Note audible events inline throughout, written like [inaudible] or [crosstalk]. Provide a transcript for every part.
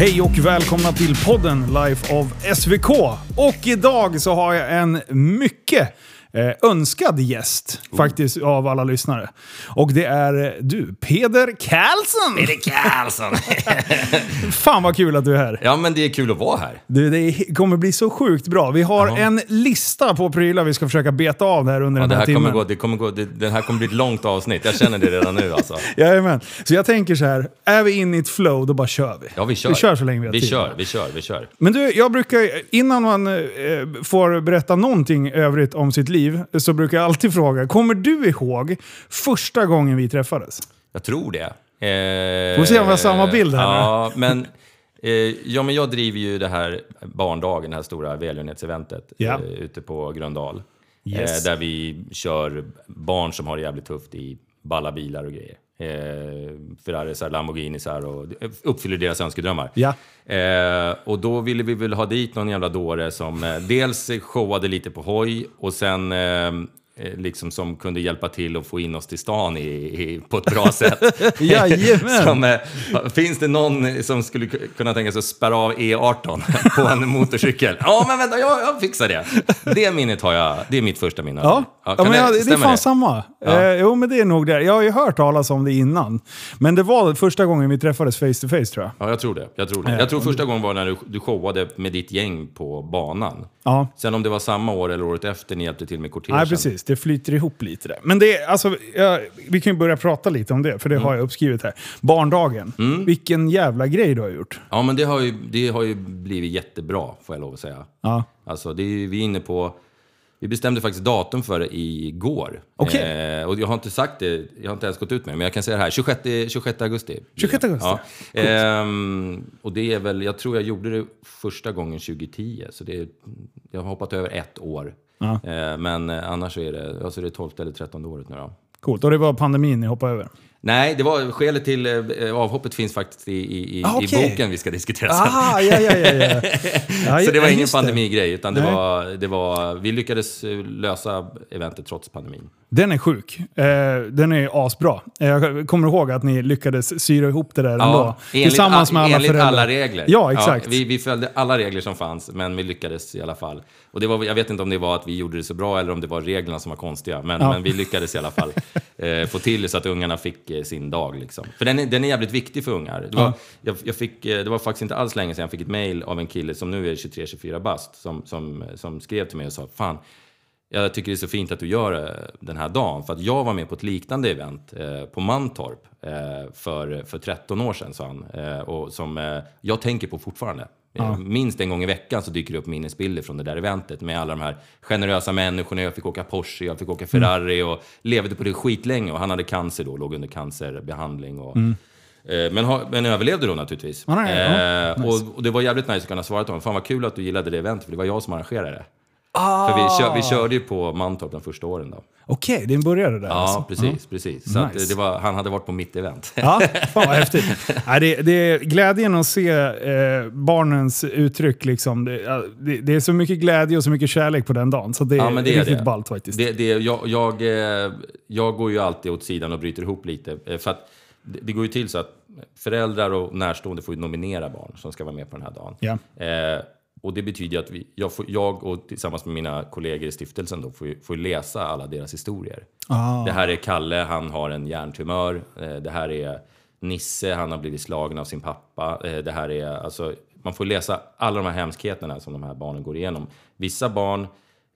Hej och välkomna till podden Life of SVK. Och idag så har jag en mycket eh, önskad gäst faktiskt av alla lyssnare. Och det är eh, du, Peder Karlsson! Peder Karlsson! [laughs] Fan vad kul att du är här. ja, men det är kul att vara här. Du, det kommer bli så sjukt bra. Vi har en lista på prylar vi ska försöka beta av här under Ja, den det här, här timmen. kommer gå, det kommer gå, det, det här kommer bli ett långt avsnitt. Jag känner det redan nu alltså. [laughs] Jajamän. Så jag tänker så här, är vi inne i ett flow, då bara kör vi. Ja, vi kör. Vi kör så länge vi har Vi tid. kör, vi kör, vi kör. Men du, jag brukar, innan man eh, får berätta någonting övrigt om sitt liv, så brukar jag alltid fråga, kommer du ihåg första gången vi träffades? Jag tror det. Eh, Får se om vi har samma bild här Ja, men, eh, ja, men jag driver ju det här barndagen, det här stora välgörenhetseventet Ja. eh, ute på Gröndal. Yes. Eh, där vi kör barn som har det jävligt tufft i balla bilar och grejer. Eh, Ferrarisar, Lamborghinisar och uppfyller deras önskedrömmar. Ja. Eh, och då ville vi väl ha dit någon jävla dåre som eh, dels showade lite på hoj och sen eh, eh, liksom som kunde hjälpa till att få in oss till stan i, i, på ett bra sätt. [laughs] Som, eh, finns det någon som skulle kunna tänka sig att spärra av E18 [laughs] på en motorcykel? Ja, men vänta, jag, jag fixar det. Det minnet har jag, det är mitt första minne. Ja, ja, kan men jag, det är stämmer fan samma. Ja. Eh, jo, men det är nog det. Jag har ju hört talas om det innan. Men det var första gången vi träffades face to face tror jag. Ja, jag tror det. Jag tror, det. Jag tror första gången var när du, du showade med ditt gäng på banan. Ja. Sen om det var samma år eller året efter ni hjälpte till med kortegen. Nej, precis. Det flyter ihop lite där. Men det är, alltså, ja, vi kan ju börja prata lite om det, för det Mm. har jag uppskrivit här. Barndagen. Vilken jävla grej du har gjort. Ja, men det har, ju, det har ju blivit jättebra, får jag lov att säga. Ja. Alltså, det är, vi är inne på... Vi bestämde faktiskt datum för det igår. Okej. Eh, och jag har inte sagt det, jag har inte ens gått ut med det, men jag kan säga det här. 26, 26 augusti. 26 augusti. Ja. Ehm, och det är väl, jag tror jag gjorde det första gången 2010, så det jag har hoppat över ett år. Ja. Eh, men eh, annars är det, alltså det är 12 eller 13 året nu då. Coolt. Och det var pandemin ni hoppade över. Nej, det var skälet till eh, avhoppet finns faktiskt i, i, i, Ah, i okej. boken vi ska diskutera sen. Ah, ja, ja, ja. ja. [laughs] Så det var ingen pandemigrej, utan det Nej. var, det var, vi lyckades lösa eventet trots pandemin. Den är sjuk. Eh, den är asbra. Eh, Jag kommer ihåg att ni lyckades syra ihop det där ändå. Tillsammans med alla enligt föräldrar. alla regler. Ja, exakt. vi, vi följde alla regler som fanns, men vi lyckades i alla fall. Och det var, jag vet inte om det var att vi gjorde det så bra eller om det var reglerna som var konstiga, men, Ja. men vi lyckades i alla fall [laughs] eh, få till det så att ungarna fick eh, sin dag. Liksom. För den är, den är jävligt viktig för ungar. Det var, Ja. jag, jag fick, eh, det var faktiskt inte alls länge sedan jag fick ett mail av en kille som nu är 23-24 bast, som, som, som skrev till mig och sa Fan, jag tycker det är så fint att du gör eh, den här dagen. För att jag var med på ett liknande event eh, på Mantorp eh, för, för 13 år sedan, sa han. Eh, och som eh, jag tänker på fortfarande. Eh, Minst en gång i veckan så dyker det upp minnesbilder från det där eventet med alla de här generösa människorna. Jag fick åka Porsche, jag fick åka Ferrari och levde på det skitlänge. Och han hade cancer då, låg under cancerbehandling. Och, eh, men, ha, men överlevde då naturligtvis. Ja, nej, ja. Eh, och, och det var jävligt nice att kunna svara till honom. Fan vad kul att du gillade det eventet, för det var jag som arrangerade det. För vi, kör, vi körde ju på Mantorp de första åren då. Okej, det började där Ja, alltså. precis. precis. Så Nice. var, han hade varit på mitt event. [laughs] Ja, fan vad häftigt. [laughs] Nej, det, det är glädjen att se eh, barnens uttryck. Liksom. Det, ja, det, det är så mycket glädje och så mycket kärlek på den dagen. Så det är, Ja, men det är riktigt det. ballt faktiskt. Det, det, jag, jag, eh, jag går ju alltid åt sidan och bryter ihop lite. eh, För att det, går ju till så att föräldrar och närstående får nominera barn som ska vara med på den här dagen. Ja. Eh, och det betyder att vi, jag, får, jag och tillsammans med mina kollegor i stiftelsen då får, får läsa alla deras historier. Ah. Det här är Kalle, han har en hjärntumör. Eh, Det här är Nisse, han har blivit slagen av sin pappa. Eh, Det här är, alltså, man får läsa alla de här hemskheterna som de här barnen går igenom. Vissa barn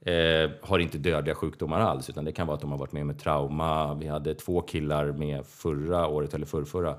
eh, har inte dödliga sjukdomar alls, utan det kan vara att de har varit med med trauma. Vi hade två killar med förra året, eller förrförra,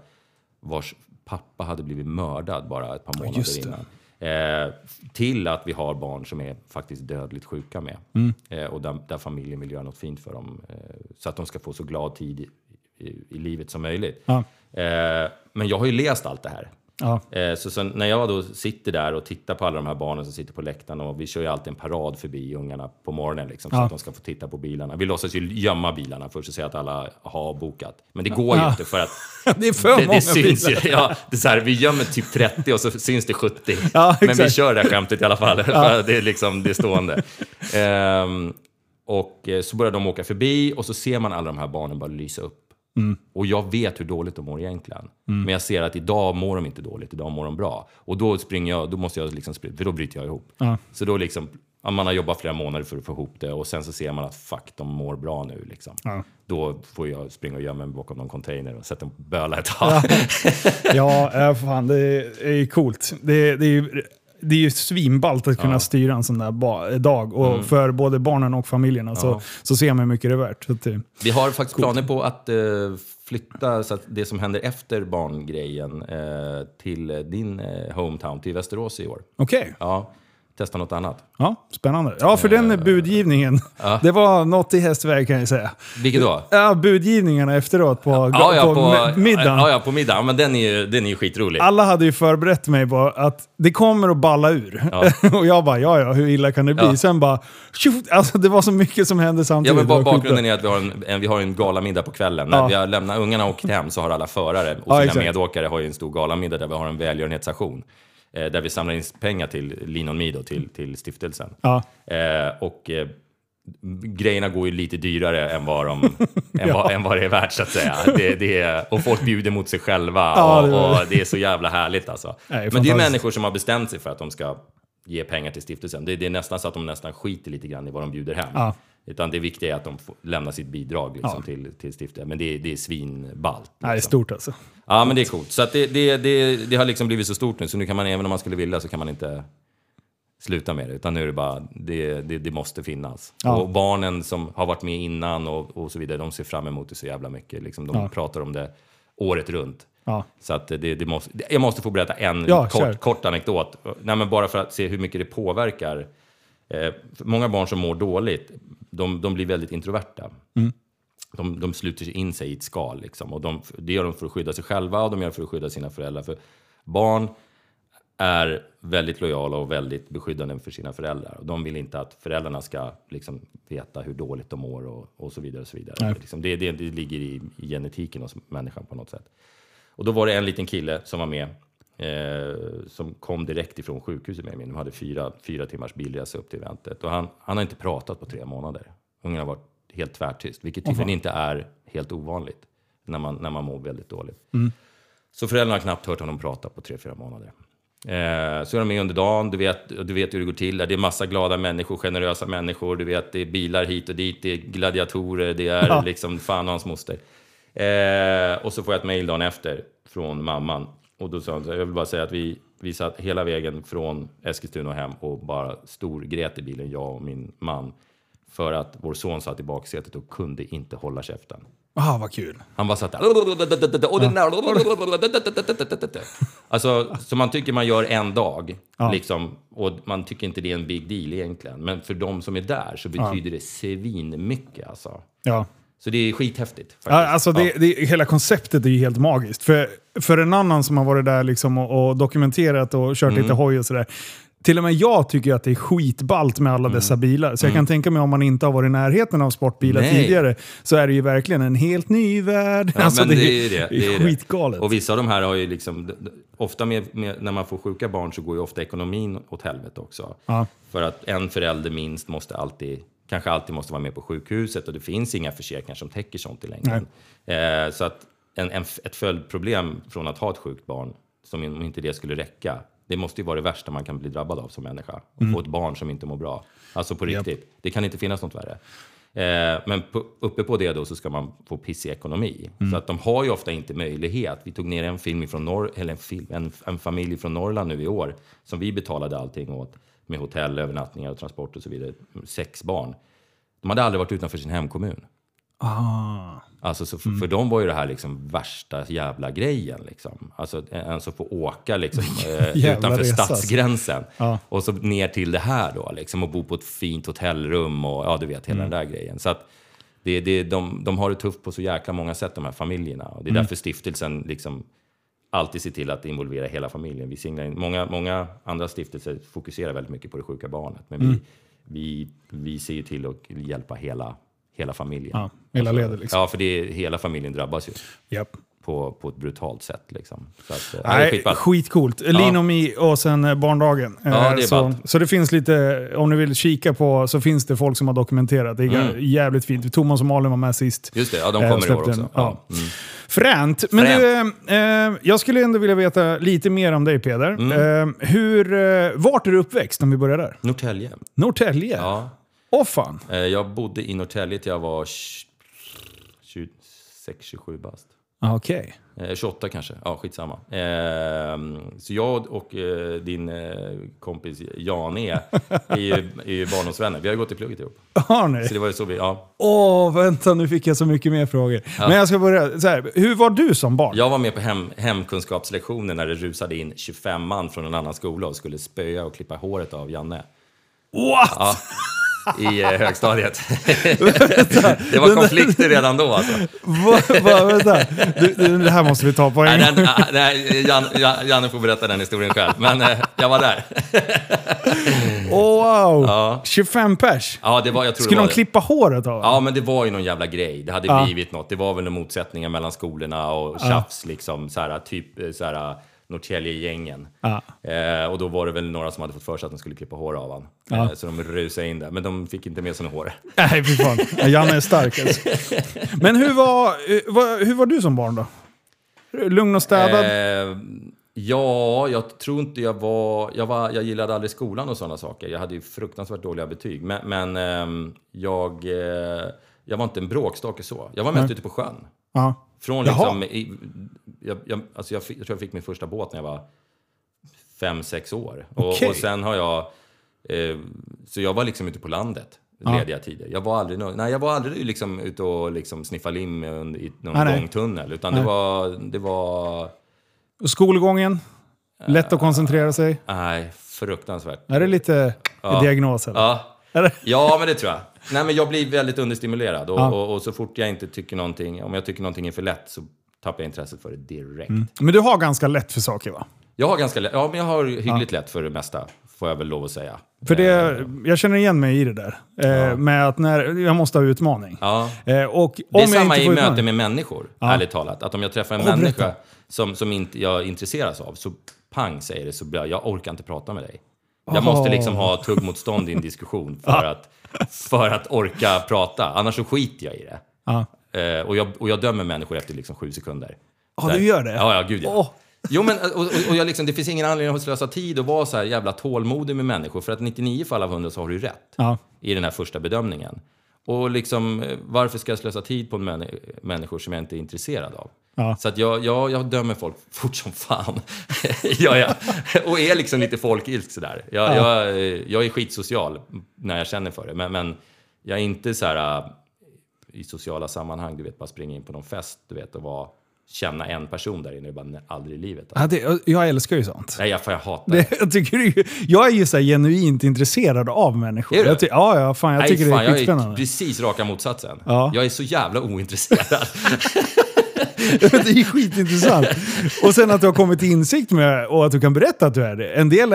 vars pappa hade blivit mördad bara ett par månader innan. Eh, till att vi har barn som är faktiskt dödligt sjuka med. Mm. Eh, och där, där familjen vill göra något fint för dem. Eh, så att de ska få så glad tid i, i, i livet som möjligt. Ja. Eh, men jag har ju läst allt det här. Ja. Eh, så sen, när jag då sitter där och tittar på alla de här barnen som sitter på läktaren och vi kör ju alltid en parad förbi ungarna på morgonen liksom, så Ja. att de ska få titta på bilarna. Vi låtsas ju gömma bilarna först och säga att alla har bokat. Men det går ju Ja. inte för att [laughs] Det är för det, många det syns ju. bilar. Ja, det är så här, vi gömmer typ 30 och så syns det 70. Ja, Men vi kör det här skämtet i alla fall. [laughs] Det är liksom det är stående. Ehm, och eh, så börjar de åka förbi och så ser man alla de här barnen bara lysa upp. Och jag vet hur dåligt de mår egentligen. Men jag ser att idag mår de inte dåligt, idag mår de bra. Och då springer jag, då måste jag liksom, för då bryter jag ihop. Ja. Så då liksom, ja, man har jobbat flera månader för att få ihop det och sen så ser man att fuck, de mår bra nu. Liksom. Ja. Då får jag springa och gömma mig bakom någon container och sätta en böla ett tag. Ja, [laughs] äh, fan, det är coolt. Det, det är ju det är ju svinballt att kunna styra en sån där dag. Och för både barnen och familjerna så, Mm. Ja. så ser man hur mycket det är värt. Så det- Vi har faktiskt planer på att eh, flytta så att det som händer efter barngrejen eh, till din eh, hometown, till Västerås i år. Okej, Ja, testa något annat. ja, spännande. Ja, för den budgivningen, [laughs] det var något i hästväg kan jag säga. Vilket då? Ja, budgivningarna efteråt på, Ja, ja, på, på, mi- middagen. Ja, ja, på middagen. Men den är ju, den är ju skitrolig. Alla hade ju förberett mig på att det kommer att balla ur. Ja. [laughs] och jag bara, ja ja, hur illa kan det bli? Ja. Sen bara, tjoff, alltså det var så mycket som hände Ja, samtidigt. men Det var ba- bakgrunden är att vi har en, en, vi har en galamiddag på kvällen. När Ja. vi har lämnat ungarna och åkt hem så har alla förare och Ja, sina medåkare har ju en stor galamiddag där vi har en välgörenhetsaktion. Eh, där vi samlar in pengar till Linon Mido, till, till stiftelsen. Ja. Eh, och eh, grejerna går ju lite dyrare än vad, de, [laughs] än vad, än vad det är värt så att säga. Det, det är, och folk bjuder mot sig själva Ja, och, det och det är så jävla härligt alltså. Nej, Men det är människor som har bestämt sig för att de ska ge pengar till stiftelsen. Det, det är nästan så att de nästan skiter lite grann i vad de bjuder hem. Ja. Utan det viktiga är att de får lämna sitt bidrag liksom, Ja. till, till stiftelsen. Men det, är- det är svinballt. Nej, det är liksom. stort alltså. Ja, men det är coolt. Så det, det, det, det har liksom blivit så stort nu, så nu kan man, även om man skulle vilja, så kan man inte sluta med det. Utan nu är det bara, det, det, måste finnas. Ja. Och barnen som har varit med innan och, och så vidare, de ser fram emot det så jävla mycket. Liksom, de Ja. pratar om det året runt. Ja. Så att det, det måste, jag måste få berätta en Ja, kort, kort anekdot. Nej, bara för att se hur mycket det påverkar. Eh, många barn som mår dåligt, de, de blir väldigt introverta. De, de sluter in sig i ett skal. Liksom. Och de, det gör de för att skydda sig själva och de gör det för att skydda sina föräldrar. För barn är väldigt lojala och väldigt beskyddande för sina föräldrar. Och de vill inte att föräldrarna ska liksom, veta hur dåligt de mår och, och så vidare. Och så vidare. Liksom, det, det, det ligger i, i genetiken hos människan på något sätt. Och då var det en liten kille som var med, eh, som kom direkt ifrån sjukhuset med mig. De hade fyra, fyra timmars bilresa upp till eventet. Och han, han har inte pratat på tre månader. Ungen har varit helt tvärtyst, vilket tydligen inte är helt ovanligt när man, när man mår väldigt dåligt. Så föräldrarna har knappt hört honom prata på tre, fyra månader. Eh, så är de med under dagen, du vet, du vet hur det går till. Det är massa glada människor, generösa människor. Du vet, det är bilar hit och dit, det är gladiatorer, det är Ja. liksom fan och hans moster. Eh, och så får jag ett mejl dagen efter från mamman. Och då sa här, jag vill bara säga att vi, vi satt hela vägen från Eskilstuna och hem och bara storgrät i bilen, jag och min man. För att vår son satt i baksätet och kunde inte hålla käften. Ah, vad kul. Han bara satt där. Och den där. [laughs] Alltså, så man tycker man gör en dag. Ja. Liksom, och man tycker inte det är en big deal egentligen. Men för de som är där så betyder det svinmycket. Alltså. Ja. Så det är skithäftigt. Faktiskt. Alltså det, Ja. det, hela konceptet är ju helt magiskt. För, för en annan som har varit där liksom och, och dokumenterat och kört Mm. lite hoj och sådär. Till och med jag tycker att det är skitballt med alla dessa bilar. Så jag kan tänka mig om man inte har varit i närheten av sportbilar Mm. Nej. tidigare så är det ju verkligen en helt ny värld. Ja, alltså men det, det är det. det är skitgalet. Och vissa av de här har ju liksom... Ofta med, med, när man får sjuka barn så går ju ofta ekonomin åt helvete också. Ja. För att en förälder minst måste alltid, kanske alltid måste vara med på sjukhuset och det finns inga försäkringar som täcker sånt i längden. Eh, så att en, en, ett följdproblem från att ha ett sjukt barn, som om inte det skulle räcka, det måste ju vara det värsta man kan bli drabbad av som människa. Att Mm. få ett barn som inte mår bra. Alltså på riktigt. Det kan inte finnas något värre. Eh, men på, uppe på det då så ska man få pissig ekonomi. Så att de har ju ofta inte möjlighet. Vi tog ner en film från Norr, eller en, film, en, en familj från Norrland nu i år som vi betalade allting åt med hotell, övernattningar och transport och så vidare. Sex barn. De hade aldrig varit utanför sin hemkommun. Ah. Alltså, så för, för dem var ju det här liksom värsta jävla grejen. Liksom. Alltså, en som får åka liksom, [laughs] eh, utanför resa, stadsgränsen. Ja. Och så ner till det här då, liksom, och bo på ett fint hotellrum och ja, du vet, hela den där grejen. Så att det, det, de, de har det tufft på så jäkla många sätt, de här familjerna. Och det är därför stiftelsen liksom alltid ser till att involvera hela familjen. Vi singlar in, många, många andra stiftelser fokuserar väldigt mycket på det sjuka barnet. Men vi, vi, vi ser ju till att hjälpa hela, hela familjen. Ja, hela ledet liksom. Ja, för det är, hela familjen drabbas ju. Japp. På, på ett brutalt sätt. Liksom. Så att, eh, ja, det är Nej, skitballt. skitcoolt. On me och sen eh, barndagen. Ja, Eh, det är så, så det finns lite, om ni vill kika på, så finns det folk som har dokumenterat. Det är Mm. jävligt fint. Thomas och Malin var med sist. Just det, ja, de Eh, kommer i år också. Ja. ja. Mm. Fränt. Men Fränt. du, eh, eh, jag skulle ändå vilja veta lite mer om dig Peder. Mm. Eh, hur, eh, vart är du uppväxt om vi börjar där? Norrtälje. Norrtälje? Ja. Åh fan. Eh, Jag bodde i Norrtälje till jag var 26-27 bast. Ah, Okej. Eh, 28 kanske, ja skitsamma. Eh, så jag och eh, din eh, kompis Jan E är ju, är ju barndomsvänner. Vi har gått i plugget ihop. Har ni? Så det var ju så vi, ja. Åh, vänta nu fick jag så mycket mer frågor. Men jag ska börja så här. Hur var du som barn? Jag var med på hem, hemkunskapslektioner när det rusade in 25 man från en annan skola och skulle spöa och klippa håret av Janne. What? Ja, [laughs] I eh, högstadiet. [laughs] det var konflikter redan då alltså. Va, va, vänta. Du, det här måste vi ta på en Nej, gång. nej Jan, Jan, Janne får berätta den historien själv, men eh, jag var där. Åh wow! Ja. 25 pers? Ja, det var, jag tror Skulle det var de det. klippa håret av Ja, men det var ju någon jävla grej. Det hade Ja. blivit något. Det var väl motsättningar mellan skolorna och tjafs, liksom. Så här, typ eh, så här, Norrtälje-gängen. Eh, och då var det väl några som hade fått för sig att de skulle klippa hår av honom. Eh, så de rusade in där. Men de fick inte med sig något hår. [laughs] Nej, fy fan. Ja, Janne är stark alltså. Men hur var, eh, hur var du som barn då? Lugn och städad? Eh, ja, jag tror inte jag var, jag var... Jag gillade aldrig skolan och sådana saker. Jag hade ju fruktansvärt dåliga betyg. Men, men ehm, jag, eh, jag var inte en bråkstake så. Jag var mest ute på sjön. Ja. Från Jaha. liksom, i, jag, jag, alltså jag, fick, jag tror jag fick min första båt när jag var fem, sex år. Och, Okej. och sen har jag... Eh, så jag var liksom ute på landet lediga tider. Jag var aldrig, nå- nej, jag var aldrig liksom ute och liksom sniffa lim under- i någon Nej, nej. gångtunnel. Utan det var, det var... Och skolgången? Lätt att koncentrera sig? Nej, fruktansvärt. Är det lite diagnos eller? Ja. Ja, men det tror jag. Nej, men jag blir väldigt understimulerad. Och, Ja. och, och så fort jag inte tycker någonting, om jag tycker någonting är för lätt så tappar jag intresset för det direkt. Men du har ganska lätt för saker va? Jag har ganska lätt, ja men jag har hyggligt lätt för det mesta, får jag väl lov att säga. För det, jag känner igen mig i det där. Eh, Med att när, jag måste ha utmaning. Ja. Eh, och om Det är samma i möte med människor, ärligt talat. Att om jag träffar en berätta. människa som, som inte jag intresseras av, så pang säger det, så blir jag, jag orkar inte prata med dig. Jag måste liksom ha tuggmotstånd i en diskussion för, [laughs] att, för att orka prata, annars så skiter jag i det. Eh, och, jag, och jag dömer människor efter liksom sju sekunder. Ja, du gör det? Ja, ja, gud ja. Åh. Jo, men och, och, jag liksom, det finns ingen anledning att slösa tid och vara så här jävla tålmodig med människor. För att 99 fall av 100 så har du rätt Ja. i den här första bedömningen. Och liksom, eh, varför ska jag slösa tid på män, människor som jag inte är intresserad av? Ja. Så att jag, jag, jag dömer folk fort som fan. [laughs] ja, ja. Och är liksom lite folkilsk sådär. Jag, jag, eh, jag är skitsocial när jag känner för det. Men, men jag är inte så här äh, i sociala sammanhang, du vet, bara springa in på någon fest, du vet, och vara, känna en person där inne, bara nej, aldrig i livet. Ja, det, jag älskar ju sånt. Nej, jag, jag hatar det. Jag, tycker det är ju, jag är ju så genuint intresserad av människor. Är du? Jag ty, ja, ja, fan, jag Nej, tycker fan, det är jag är skitspännande. precis raka motsatsen. Ja. Jag är så jävla ointresserad. [laughs] [laughs] det är skitintressant. Och sen att du har kommit till insikt med och att du kan berätta att du är det. En del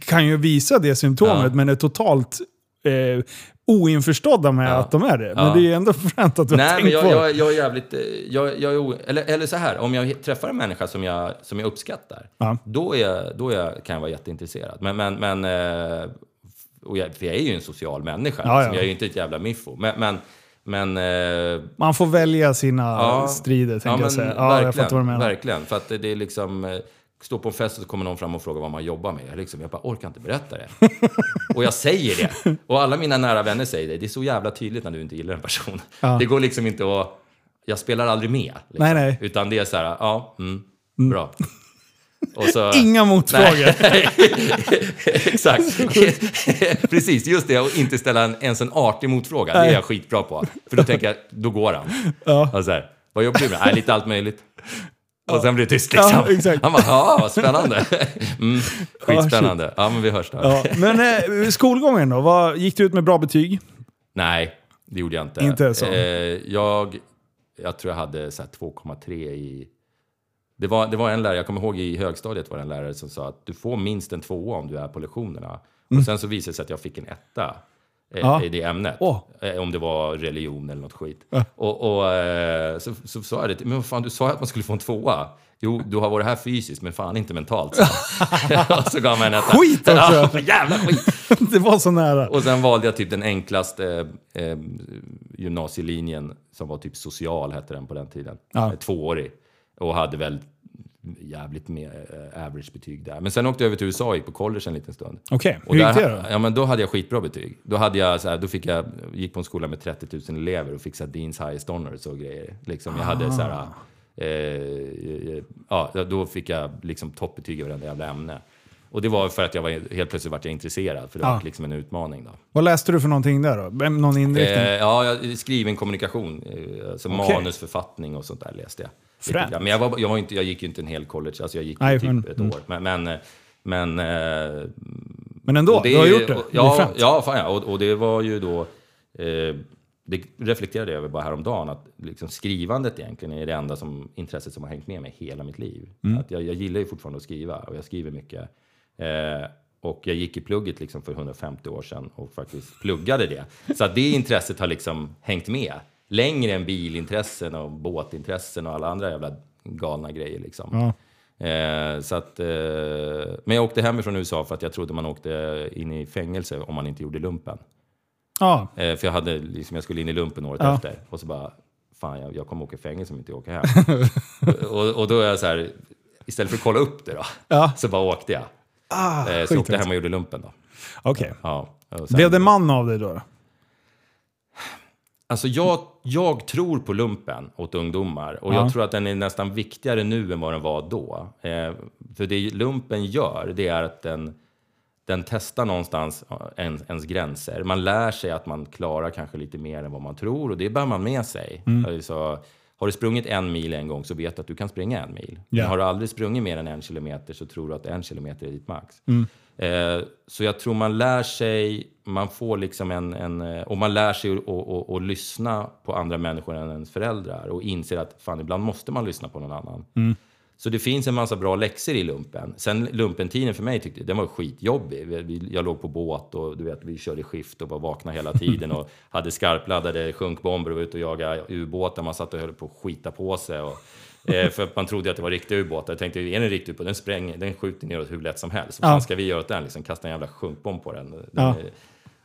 kan ju visa det symptomet Ja. men är totalt eh, oinförstådda med Ja. att de är det. Men Ja. det är ju ändå fränt att du har Nej, tänkt men jag, på det. jag, jag är jävligt... eh, Jag, jag är o, eller, eller så här, om jag träffar en människa som jag, som jag uppskattar, Ja. då, är jag, då är jag, kan jag vara jätteintresserad. Men, men, men eh, och jag, för jag är ju en social människa, Ja, liksom. ja. jag är ju inte ett jävla miffo. Men, men, men eh, Man får välja sina Ja. strider, tänkte jag men säga. Ja, jag fattar vad du menar. Verkligen, för att det är liksom... eh, Stå på en fest och så kommer någon fram och frågar vad man jobbar med. Jag, liksom, jag bara orkar inte berätta det. [laughs] och jag säger det. Och alla mina nära vänner säger det. Det är så jävla tydligt när du inte gillar en person. Ja. Det går liksom inte att... Jag spelar aldrig med. Liksom. Nej, nej. Utan det är så här, ja, mm, bra. Så, Inga motfrågor. Nej, [laughs] exakt. [laughs] Precis, just det. Och inte ställa en, ens en artig motfråga. Det är jag skitbra på. För då tänker jag, då går han. Ja. Och så här, vad jobbar du med? Nej, lite allt möjligt. Och sen blir det tyst liksom. Ja. Han bara, ja, vad spännande. [laughs] Mm, skitspännande. Ja, men vi hörs då. Ja, men eh, skolgången då? Vad, gick du ut med bra betyg? Nej, det gjorde jag inte. Inte så? Eh, jag, jag tror jag hade så här 2,3 i... Det var, det var en lärare, jag kommer ihåg i högstadiet var det en lärare som sa att du får minst en tvåa om du är på lektionerna. Mm. Och sen så visade det sig att jag fick en etta. eh, Ja. i det ämnet. Eh, Om det var religion eller något skit. Ja. Och, och eh, så, så sa jag det, men vad fan du sa att man skulle få en tvåa. Jo, du har varit här fysiskt, men fan inte mentalt. han. [laughs] [laughs] och så gav man en etta. Skit också. Ja, [laughs] jävla skit! det var så nära. Och sen valde jag typ den enklaste eh, gymnasielinjen som var typ social, hette den på den tiden. Ja. Eh, Tvåårig. Och hade väl jävligt mer eh, average betyg där. Men sen åkte jag över till USA och gick på college en liten stund. Okej, Och hur gick där, det då? Ja, men då hade jag skitbra betyg. Då, hade jag, så här, då fick jag, gick på en skola med 30 000 elever och fick så här, Deans Highest Honors och grejer. Liksom, jag hade så här, Ah. eh, ja, då fick jag liksom toppbetyg i varenda jävla ämne. Och det var för att jag var, helt plötsligt vart jag intresserad, för det Ja. var liksom en utmaning. Då. Vad läste du för någonting där då? Någon inriktning? Eh, ja, skriven kommunikation, eh, alltså Okej. manusförfattning och sånt där läste jag. Fränt. Men jag, var, jag, var inte, jag gick ju inte en hel college, alltså jag gick Nej, typ men- ett mm. år. Men, men, eh, men eh, Men ändå, och du har gjort det. och- det är Ja, ja, fan ja. Och, och det var ju då... Eh, det reflekterade jag över bara häromdagen, att liksom skrivandet egentligen är det enda som, intresset som har hängt med mig hela mitt liv. Mm. Att jag, jag gillar ju fortfarande att skriva och jag skriver mycket. Eh, och jag gick i plugget liksom för 150 år sedan och faktiskt pluggade det. Så det intresset har liksom hängt med. Längre än bilintressen och båtintressen och alla andra jävla galna grejer. Liksom. Ja. Eh, så att, eh, men jag åkte hemifrån USA för att jag trodde man åkte in i fängelse om man inte gjorde lumpen. Ja, Eh, för jag, hade, liksom, jag skulle in i lumpen året Ja. efter. Och så bara, fan jag, jag kommer åka i fängelse om inte jag åker hem. [laughs] och, och då är jag så här, istället för att kolla upp det då, Ja. så bara åkte jag. Ah, Eh, så jag åkte hem och gjorde lumpen då. Okej. Ja, och sen- Blev det man av dig då? Alltså jag, jag tror på lumpen åt ungdomar och Ja. jag tror att den är nästan viktigare nu än vad den var då. Eh, för det lumpen gör, det är att den, den testar någonstans ja, en, ens gränser. Man lär sig att man klarar kanske lite mer än vad man tror och det bär man med sig. Alltså, har du sprungit en mil en gång så vet du att du kan springa en mil. Men har du aldrig sprungit mer än en kilometer så tror du att en kilometer är ditt max. Eh, så jag tror man lär sig, man får liksom en, en eh, och man lär sig att- lyssna på andra människor än ens föräldrar och inser att fan ibland måste man lyssna på någon annan. Så det finns en massa bra läxor i lumpen. Sen lumpentiden för mig tyckte den var skitjobbig. Jag låg på båt och du vet, vi körde skift och var vakna hela tiden och [laughs] hade skarpladdade sjunkbomber och var ute och jagade ubåtar. Man satt och höll på att skita på sig. Och, eh, för att man trodde att det var riktiga ubåtar. Jag tänkte, är det en riktig ubåt? Den, spränger, den skjuter ner oss hur lätt som helst. Vad Ja. ska vi göra åt den? Liksom, kasta en jävla sjunkbomb på den. den Ja.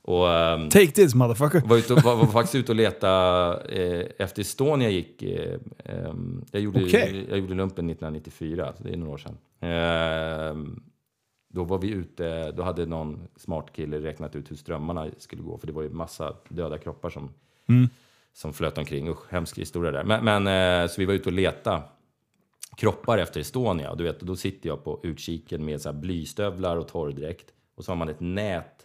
Och, ehm, Take this motherfucker. var, ute var, var faktiskt [laughs] ute och leta eh, efter Estonia gick. Eh, ehm, jag, gjorde, Okej. jag gjorde lumpen 1994, så det är några år sedan. Ehm, då var vi ute, då hade någon smart kille räknat ut hur strömmarna skulle gå, för det var ju massa döda kroppar som, som flöt omkring. Usch, hemsk historia där. Men, men, eh, så vi var ute och leta kroppar efter Estonia. Du vet, då sitter jag på utkiken med så blystövlar och torrdräkt. Och så har man ett nät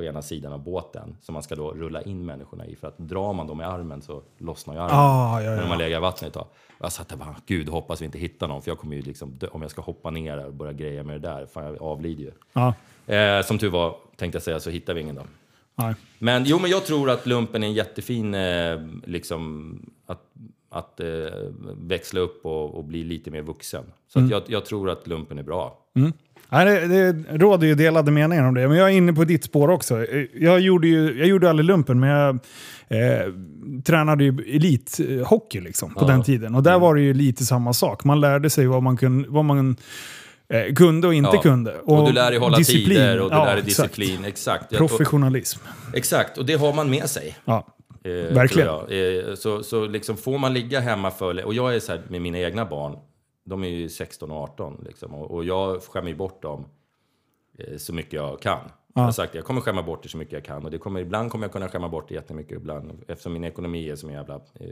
på ena sidan av båten som man ska då rulla in människorna i. För att drar man dem i armen så lossnar ju armen. Ah, ja, När ja. man lägger i vattnet. Då. Och Jag satt där bara, gud hoppas vi inte hittar någon. För jag kommer ju liksom, dö- om jag ska hoppa ner och börja greja med det där, fan jag avlider ju. Ja. Eh, som tur var, tänkte jag säga, så hittar vi ingen då. Nej. Men jo, men jag tror att lumpen är en jättefin, eh, liksom, att, att eh, växla upp och, och bli lite mer vuxen. Så Mm. jag, jag tror att lumpen är bra. Nej, det, det råder ju delade meningar om det, men jag är inne på ditt spår också. Jag gjorde ju jag gjorde aldrig lumpen, men jag eh, tränade ju elithockey liksom, på Ja. den tiden. Och där var det ju lite samma sak. Man lärde sig vad man, kun, vad man eh, kunde och inte Ja. kunde. Och, du lär dig hålla disciplin. tider och du Ja, lär dig exakt. disciplin. Exakt. Och, Professionalism. exakt, och det har man med sig. Ja. Eh, Verkligen. Eh, så så liksom får man ligga hemma för... Och jag är så här med mina egna barn. De är ju 16 och 18 liksom. Och, och jag skämmer bort dem eh, så mycket jag kan. Jag har sagt jag kommer skämma bort det så mycket jag kan. Och det kommer, ibland kommer jag kunna skämma bort det jättemycket. Ibland, eftersom min ekonomi är som en jävla eh,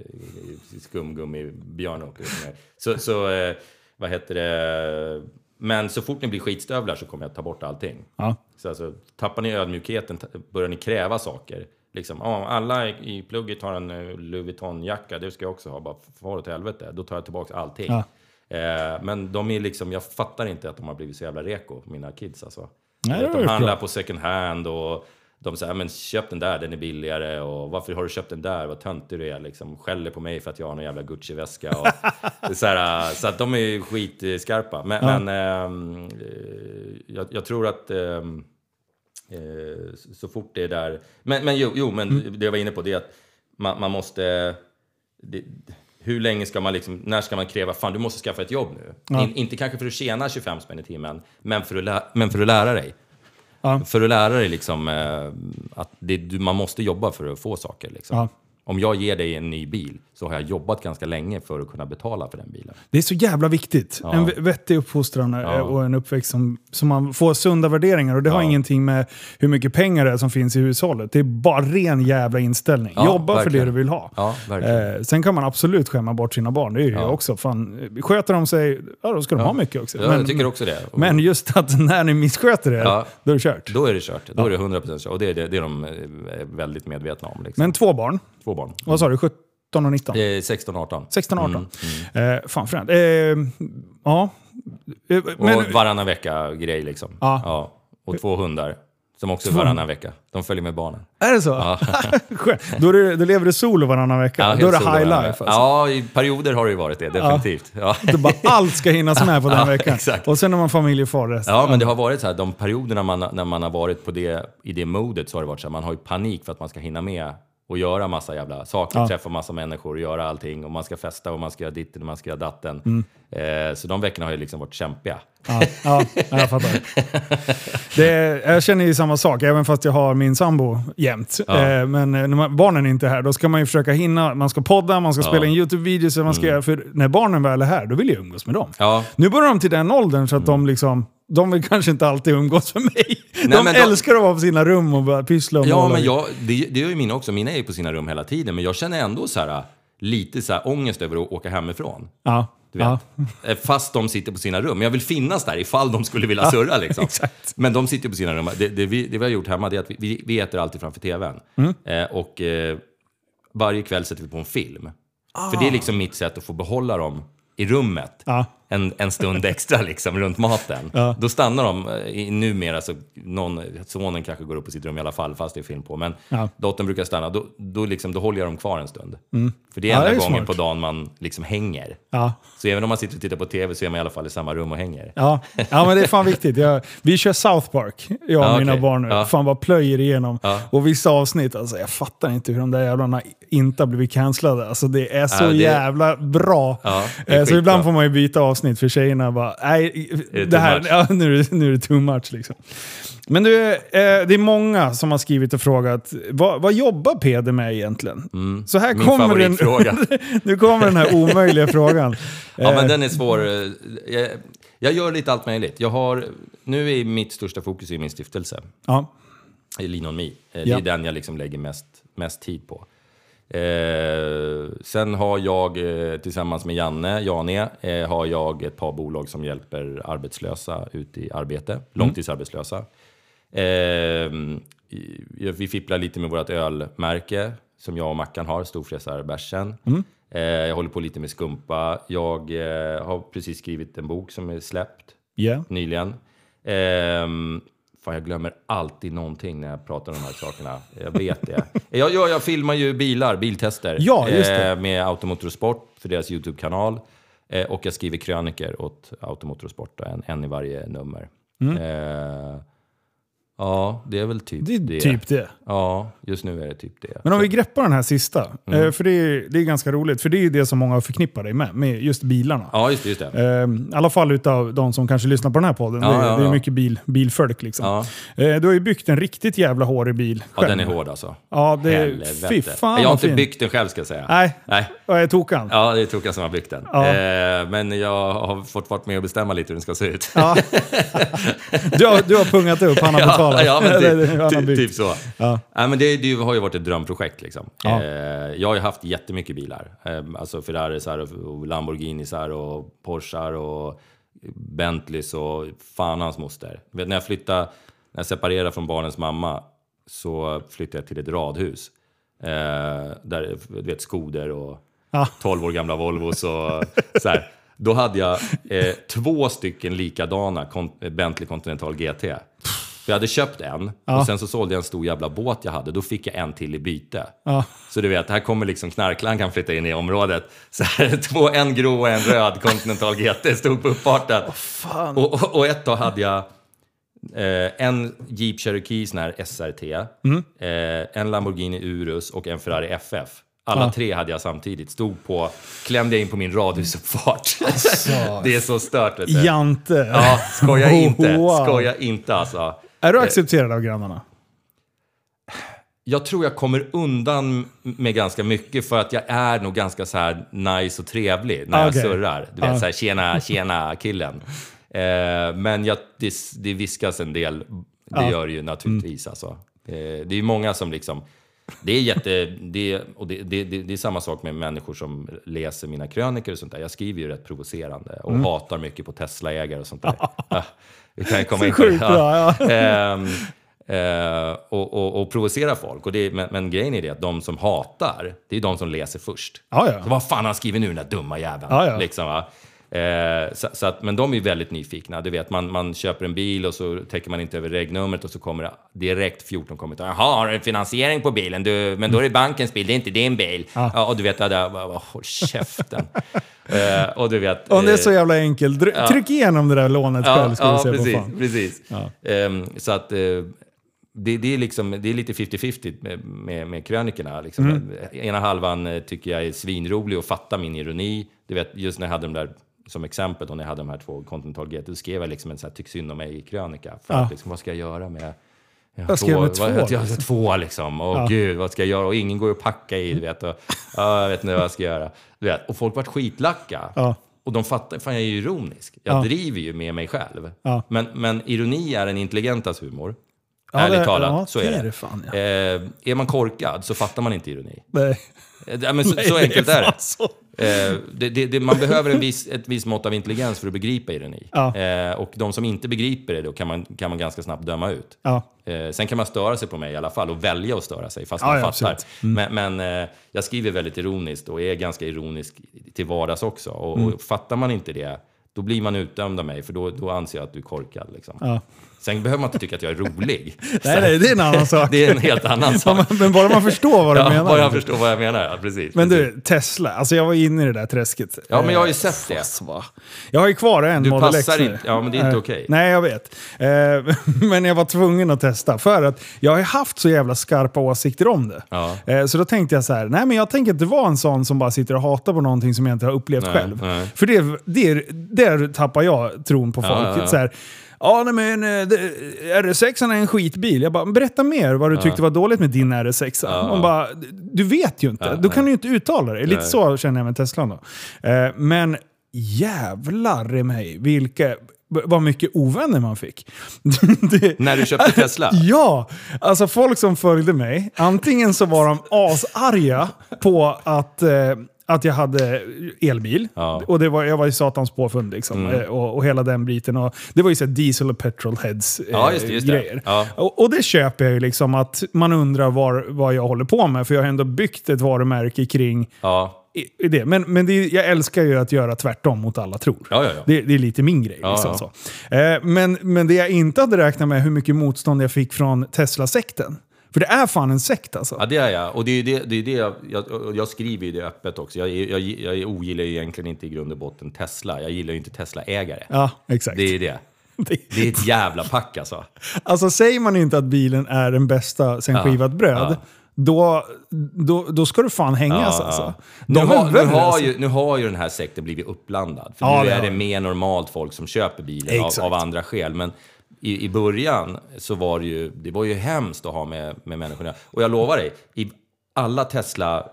skumgummi-björn. och- [laughs] Så, så eh, vad heter det? Men så fort ni blir skitstövlar så kommer jag ta bort allting. Ja. Så alltså, tappar ni ödmjukheten, börjar ni kräva saker. Liksom, ja, alla i i plugget har en eh, Louis Vuitton-jacka, det ska jag också ha. Bara far åt helvete, då tar jag tillbaka allting. Ja. Eh, men de är liksom, jag fattar inte att de har blivit så jävla reko, mina kids alltså. Nej, var de handlar bra. på second hand och de säger, men köp den där, den är billigare. Och varför har du köpt den där? Vad töntig du är. Liksom, skäller på mig för att jag har någon jävla Gucci-väska. Och, [laughs] så, här, så att de är skitskarpa. Men, Ja. men eh, jag, jag tror att Eh, så- så fort det är där... Men, men jo, jo, men Mm. det jag var inne på det är att man, man måste... Det, hur länge ska man liksom, när ska man kräva, fan du måste skaffa ett jobb nu. Ja. In, inte kanske för att tjäna 25 spänn i timmen, men för att, lä, men för att lära dig. Ja. För att lära dig liksom, eh, att det, du, man måste jobba för att få saker. Liksom. Ja. Om jag ger dig en ny bil så har jag jobbat ganska länge för att kunna betala för den bilen. Det är så jävla viktigt. Ja. En vettig uppfostran Ja. och en uppväxt som, som man får sunda värderingar. Och det har Ja. ingenting med hur mycket pengar det är som finns i hushållet. Det är bara ren jävla inställning. Jobba för verkligen. det du vill ha. Eh, sen kan man absolut skämma bort sina barn. Det är ju Ja. jag också. Fan, sköter de sig, ja då ska de ha mycket också. Ja, jag tycker också det. Och men just att när ni missköter er, då är det kört. Då är det kört. Då är det 100% kört. Och det är, det, det är de eh, väldigt medvetna om. Liksom. Men två barn, Två barn. vad sa du? 17 och 19? Det är 16-18. 16 och 18. Mm, Eh, fan fränt. Eh, ja. Eh, Men, och varannan vecka-grej liksom. Ja. Och två hundar. Som också är varannan vecka. De följer med barnen. är det så? [laughs] Skönt. då, det, då lever du solo varannan vecka. Ja, då är det high life. Alltså. Ja, i perioder har det ju varit det. Definitivt. Ja. Det bara, allt ska hinnas med på den [laughs] Ja, veckan. exakt. Och sen är man familjefar resten. Ja, men det har varit så här, de perioderna man, när man har varit på det, i det modet så har det varit så här, man har ju panik för att man ska hinna med och göra massa jävla saker, Ja. träffa massa människor och göra allting och man ska festa och man ska göra ditten och man ska göra datten. Mm. Eh, så de veckorna har ju liksom varit kämpiga. Ja, ja, jag fattar. Det är, jag känner ju samma sak, även fast jag har min sambo jämt. Ja. Eh, men när man, barnen är inte här, då ska man ju försöka hinna. Man ska podda, man ska Ja. spela in YouTube-videos. och Man ska, göra- För när barnen väl är här, då vill jag umgås med dem. Nu börjar de till den åldern så att de liksom... De vill kanske inte alltid umgås med mig. De men de- älskar att vara på sina rum och bara pyssla och ja måla. men jag, det, det gör ju mina också. Mina är ju på sina rum hela tiden, men jag känner ändå så här, lite så här ångest över att åka hemifrån. Ja, Du vet. ja. Eh, Fast de sitter på sina rum. Jag vill finnas där ifall de skulle vilja surra. Liksom. exakt. Men de sitter på sina rum. Det, det, vi, det vi har gjort hemma är att vi, vi, vi äter alltid framför tvn. Mm. Eh, och eh, varje kväll sätter vi på en film. För Ah. det är liksom mitt sätt att få behålla dem i rummet. Ja. En, en stund [laughs] extra liksom, runt maten. Ja. Då stannar de, eh, i- numera så någon, sonen kanske går upp på sitt rum i alla fall fast det är film på. Men Ja. dottern brukar stanna, då, då, liksom, då håller jag dem kvar en stund. För det är Ja, enda är gången smart. på dagen man liksom hänger. Ja. Så även om man sitter och tittar på tv så är man i alla fall i samma rum och hänger. Ja. ja, men det är fan viktigt. Jag, vi kör South Park, jag och Ja, mina okej. barn nu. Ja. Fan bara plöjer igenom. Ja. Och vissa avsnitt, alltså, jag fattar inte hur de där jävlarna inte har blivit cancellade. Alltså, det är så Ja, det- jävla bra. Ja, Eh, så ibland får man ju byta avsnitt för tjejerna bara, nej, det här, ja, nu, är det, nu är det too much. Liksom. Men du, eh, det är många som har skrivit och frågat, vad, vad jobbar Peder med egentligen? Så här Mm. Min kommer den, [laughs] nu kommer den här omöjliga frågan. [laughs] Ja, Eh, men den är svår. Jag, jag gör lite allt möjligt. Jag har, nu är mitt största fokus i min stiftelse, ja. Lean On Me. Eh, Det Ja. är den jag liksom lägger mest, mest tid på. Eh, sen har jag eh, tillsammans med Janne, Jane, eh, har jag ett par bolag som hjälper arbetslösa ut i arbete, långtidsarbetslösa. Eh, vi fipplar lite med vårt ölmärke som jag och Mackan har, Storfräsarbärsen. Eh, jag håller på lite med skumpa. Jag eh, har precis skrivit en bok som är släppt Ja. nyligen. Fan, jag glömmer alltid någonting när jag pratar om de här sakerna. Jag vet det. [laughs] Jag, jag, jag filmar ju bilar, biltester. Ja, eh, med Automotorsport för deras YouTube-kanal. Eh, och jag skriver kröniker åt Automotorsport, en, en i varje nummer. Eh, ja, det är väl typ Mm. Det är typ det. Ja, just nu är det typ det. Men om vi greppar den här sista, Mm. eh, för det är, det är ganska roligt, för det är ju det som många förknippar dig med, med just bilarna. Ja, just det. Just det. Eh, I alla fall utav de som kanske lyssnar på den här podden. Ja, det, är- ja, det är ja. mycket bil, bilfolk liksom. Ja. Eh, du har ju byggt en riktigt jävla hårig bil ja, själv. den är hård alltså. Ja, det är... Fy fan jag har inte fin. byggt den själv ska jag säga. Nej, Nej. vad är tokan? Ja, det är Tokan som har byggt den. Ja. Eh, men jag har fått vara med och bestämma lite hur den ska se ut. Ja. [laughs] Du, har, du har pungat upp, han har betalat. Ja, men Eller, typ, har typ, typ så. Ja. Nej, men det, det har ju varit ett drömprojekt. Liksom. Ja. Eh, jag har ju haft jättemycket bilar. Eh, alltså Ferraris och, Lamborghinis och Porschar och Bentleys och fan hans moster. Vet, när jag flyttade, när jag separerade från barnens mamma så flyttade jag till ett radhus. Eh, där, du vet, Skoder och Ja. 12 år gamla Volvos och så här. Då hade jag eh, två stycken likadana Bentley Continental GT. För jag hade köpt en Ja. och sen så sålde jag en stor jävla båt jag hade. Då fick jag en till i byte. Ja. Så du vet, här kommer liksom knarklan kan flytta in i området. Så här, [laughs] två, en grå och en röd Continental GT stod på uppfarten. Fan. Och, och, och ett tag hade jag, Eh, en Jeep Cherokee sån här SRT, Mm. eh, en Lamborghini Urus och en Ferrari FF. Alla Ja. tre hade jag samtidigt. Stod på, klämde jag in på min radhusuppfart. Alltså. [laughs] det är så stört vet du. Jante. Ja, skoja [laughs] inte. Wow. Skoja inte alltså. Är du accepterad av grannarna? Jag tror jag kommer undan med ganska mycket för att jag är nog ganska så här nice och trevlig när jag Okej. surrar. Du vet, Ja. så här, tjena, tjena killen. Eh, men jag, det, det viskas en del, det Ja. gör det ju naturligtvis. Alltså. Eh, det är många som liksom, det är jätte, det, och det, det, det, är samma sak med människor som läser mina krönikor och sånt där. Jag skriver ju rätt provocerande och Mm. hatar mycket på Tesla-ägare och sånt där. [laughs] Vi kan ju komma in sjukt bra, ja. [laughs] Ehm, eh, och, och, och provocera folk. Och det, men, men grejen är det att de som hatar, det är de som läser först. Ja, ja. Så vad fan har han skrivit nu den där dumma jäveln? Ja, ja. Liksom, va? Eh, så, så att, men de är väldigt nyfikna. Du vet, man, man köper en bil och så täcker man inte över regnumret och så kommer det direkt 14 kommentarer. Jaha, har du finansiering på bilen? Du, men då är det bankens bil, det är inte din bil. Ja. och du vet, ja, där, bara, håll käften. [laughs] eh, och du vet... Om det är eh, så jävla enkelt, tryck igenom det där lånet själv ska ja, se precis, fan. precis. Ja. Ehm, så att eh, det, det, är liksom, det är lite 50-50 med, med, med krönikorna. Liksom. Mm. Ena halvan eh, tycker jag är svinrolig och fattar min ironi. Du vet, just när jag hade de där, som exempel, då när jag hade de här två Continental GT, då skrev jag liksom en så här tyck synd om mig-krönika. För Ja. att liksom, vad ska jag göra med jag Vad ska jag med två, vad- Jag liksom? två liksom. Åh Ja. gud, vad ska jag göra? Och ingen går att packa i, du vet. Och, ja, jag vet inte vad jag ska göra. Du vet. Och folk vart skitlacka. Ja. Och de fattar, fan jag är ju ironisk. Jag Ja. driver ju med mig själv. Men, men ironi är en intelligentas humor. Ja, Ärligt det- talat, ja, så det är det. är det fan, ja. eh, är man korkad så fattar man inte ironi. Nej. Eh, men så, Nej, så enkelt är det. fan så. Eh, det, det, det. Man behöver en viss, ett visst mått av intelligens för att begripa ironi. Ja. Eh, och de som inte begriper det, då kan man, kan man ganska snabbt döma ut. Ja. Eh, sen kan man störa sig på mig i alla fall och välja att störa sig fast Ja, man fattar. Mm. Men, men eh, jag skriver väldigt ironiskt och är ganska ironisk till vardags också. Och, Mm. och fattar man inte det, då blir man utdömd av mig för då, då anser jag att du är korkad. Liksom. Ja. Sen behöver man inte tycka att jag är rolig. [laughs] Nej, nej, det är en annan sak. [laughs] Det är en helt annan [laughs] sak. Men bara man förstår vad du Ja, menar. bara jag förstår vad jag menar, ja, precis. Men precis. du, Tesla. Alltså jag var inne i det där träsket. Ja, men jag har ju Eh, sett det. fast Jag har ju kvar en Du Model passar X nu. inte- ja, men det är inte Eh, okej. Nej, jag vet. Eh, Men jag var tvungen att testa. För att jag har haft så jävla skarpa åsikter om det. Ja. Eh, Så då tänkte jag så här, nej men jag tänker inte vara en sån som bara sitter och hatar på någonting som jag inte har upplevt Nej, själv. nej. För det, det, där tappar jag tron på Ja, folk. ja, ja. Så här, Ja, nej, men eh, det- RS6 är en skitbil. Jag bara, berätta mer vad du tyckte var dåligt med din RS6. Ja. Man bara, du vet ju inte. Ja, Då kan du ju inte uttala det. Lite så känner jag med Teslan då. Eh, Men jävlar i mig, vilka, vad mycket ovänner man fick. [laughs] Det- När du köpte Tesla? [laughs] Ja! Alltså folk som följde mig, antingen så var de asarga på att, eh, att jag hade elbil. Ja. Mm. Och det var, jag var ju satans påfund liksom. Eh, och, och hela den biten. Och det var ju så diesel och petrolheads eh, Ja, just det, just det. grejer. Ja. Och, och det köper jag ju liksom att man undrar var, vad jag håller på med. För jag har ändå byggt ett varumärke kring i- i det. Men, men det, jag älskar ju att göra tvärtom mot alla tror. Ja, ja, ja. Det, det är lite min grej. Liksom. Eh, men, men det jag inte hade räknat med hur mycket motstånd jag fick från Tesla-sekten. För det är fan en sekt alltså. Ja, det är jag. Och det är det, det, är det jag, jag, jag skriver ju det öppet också. Jag, jag, jag ogillar ju egentligen inte i grund och botten Tesla. Jag gillar ju inte Tesla-ägare. Ja, exakt. Det är det. [laughs] Det- är ett jävla pack alltså. Alltså säger man inte att bilen är den bästa sen Ja, skivat bröd, ja. då, då, då ska du fan hängas Ja, alltså. Nu, har, nu, har alltså. ju, nu har ju den här sekten blivit uppblandad. För nu är det mer normalt folk som köper bilen av, av andra skäl. Men i, i början så var det ju, det var ju hemskt att ha med, med människorna. Och jag lovar dig, i alla Tesla...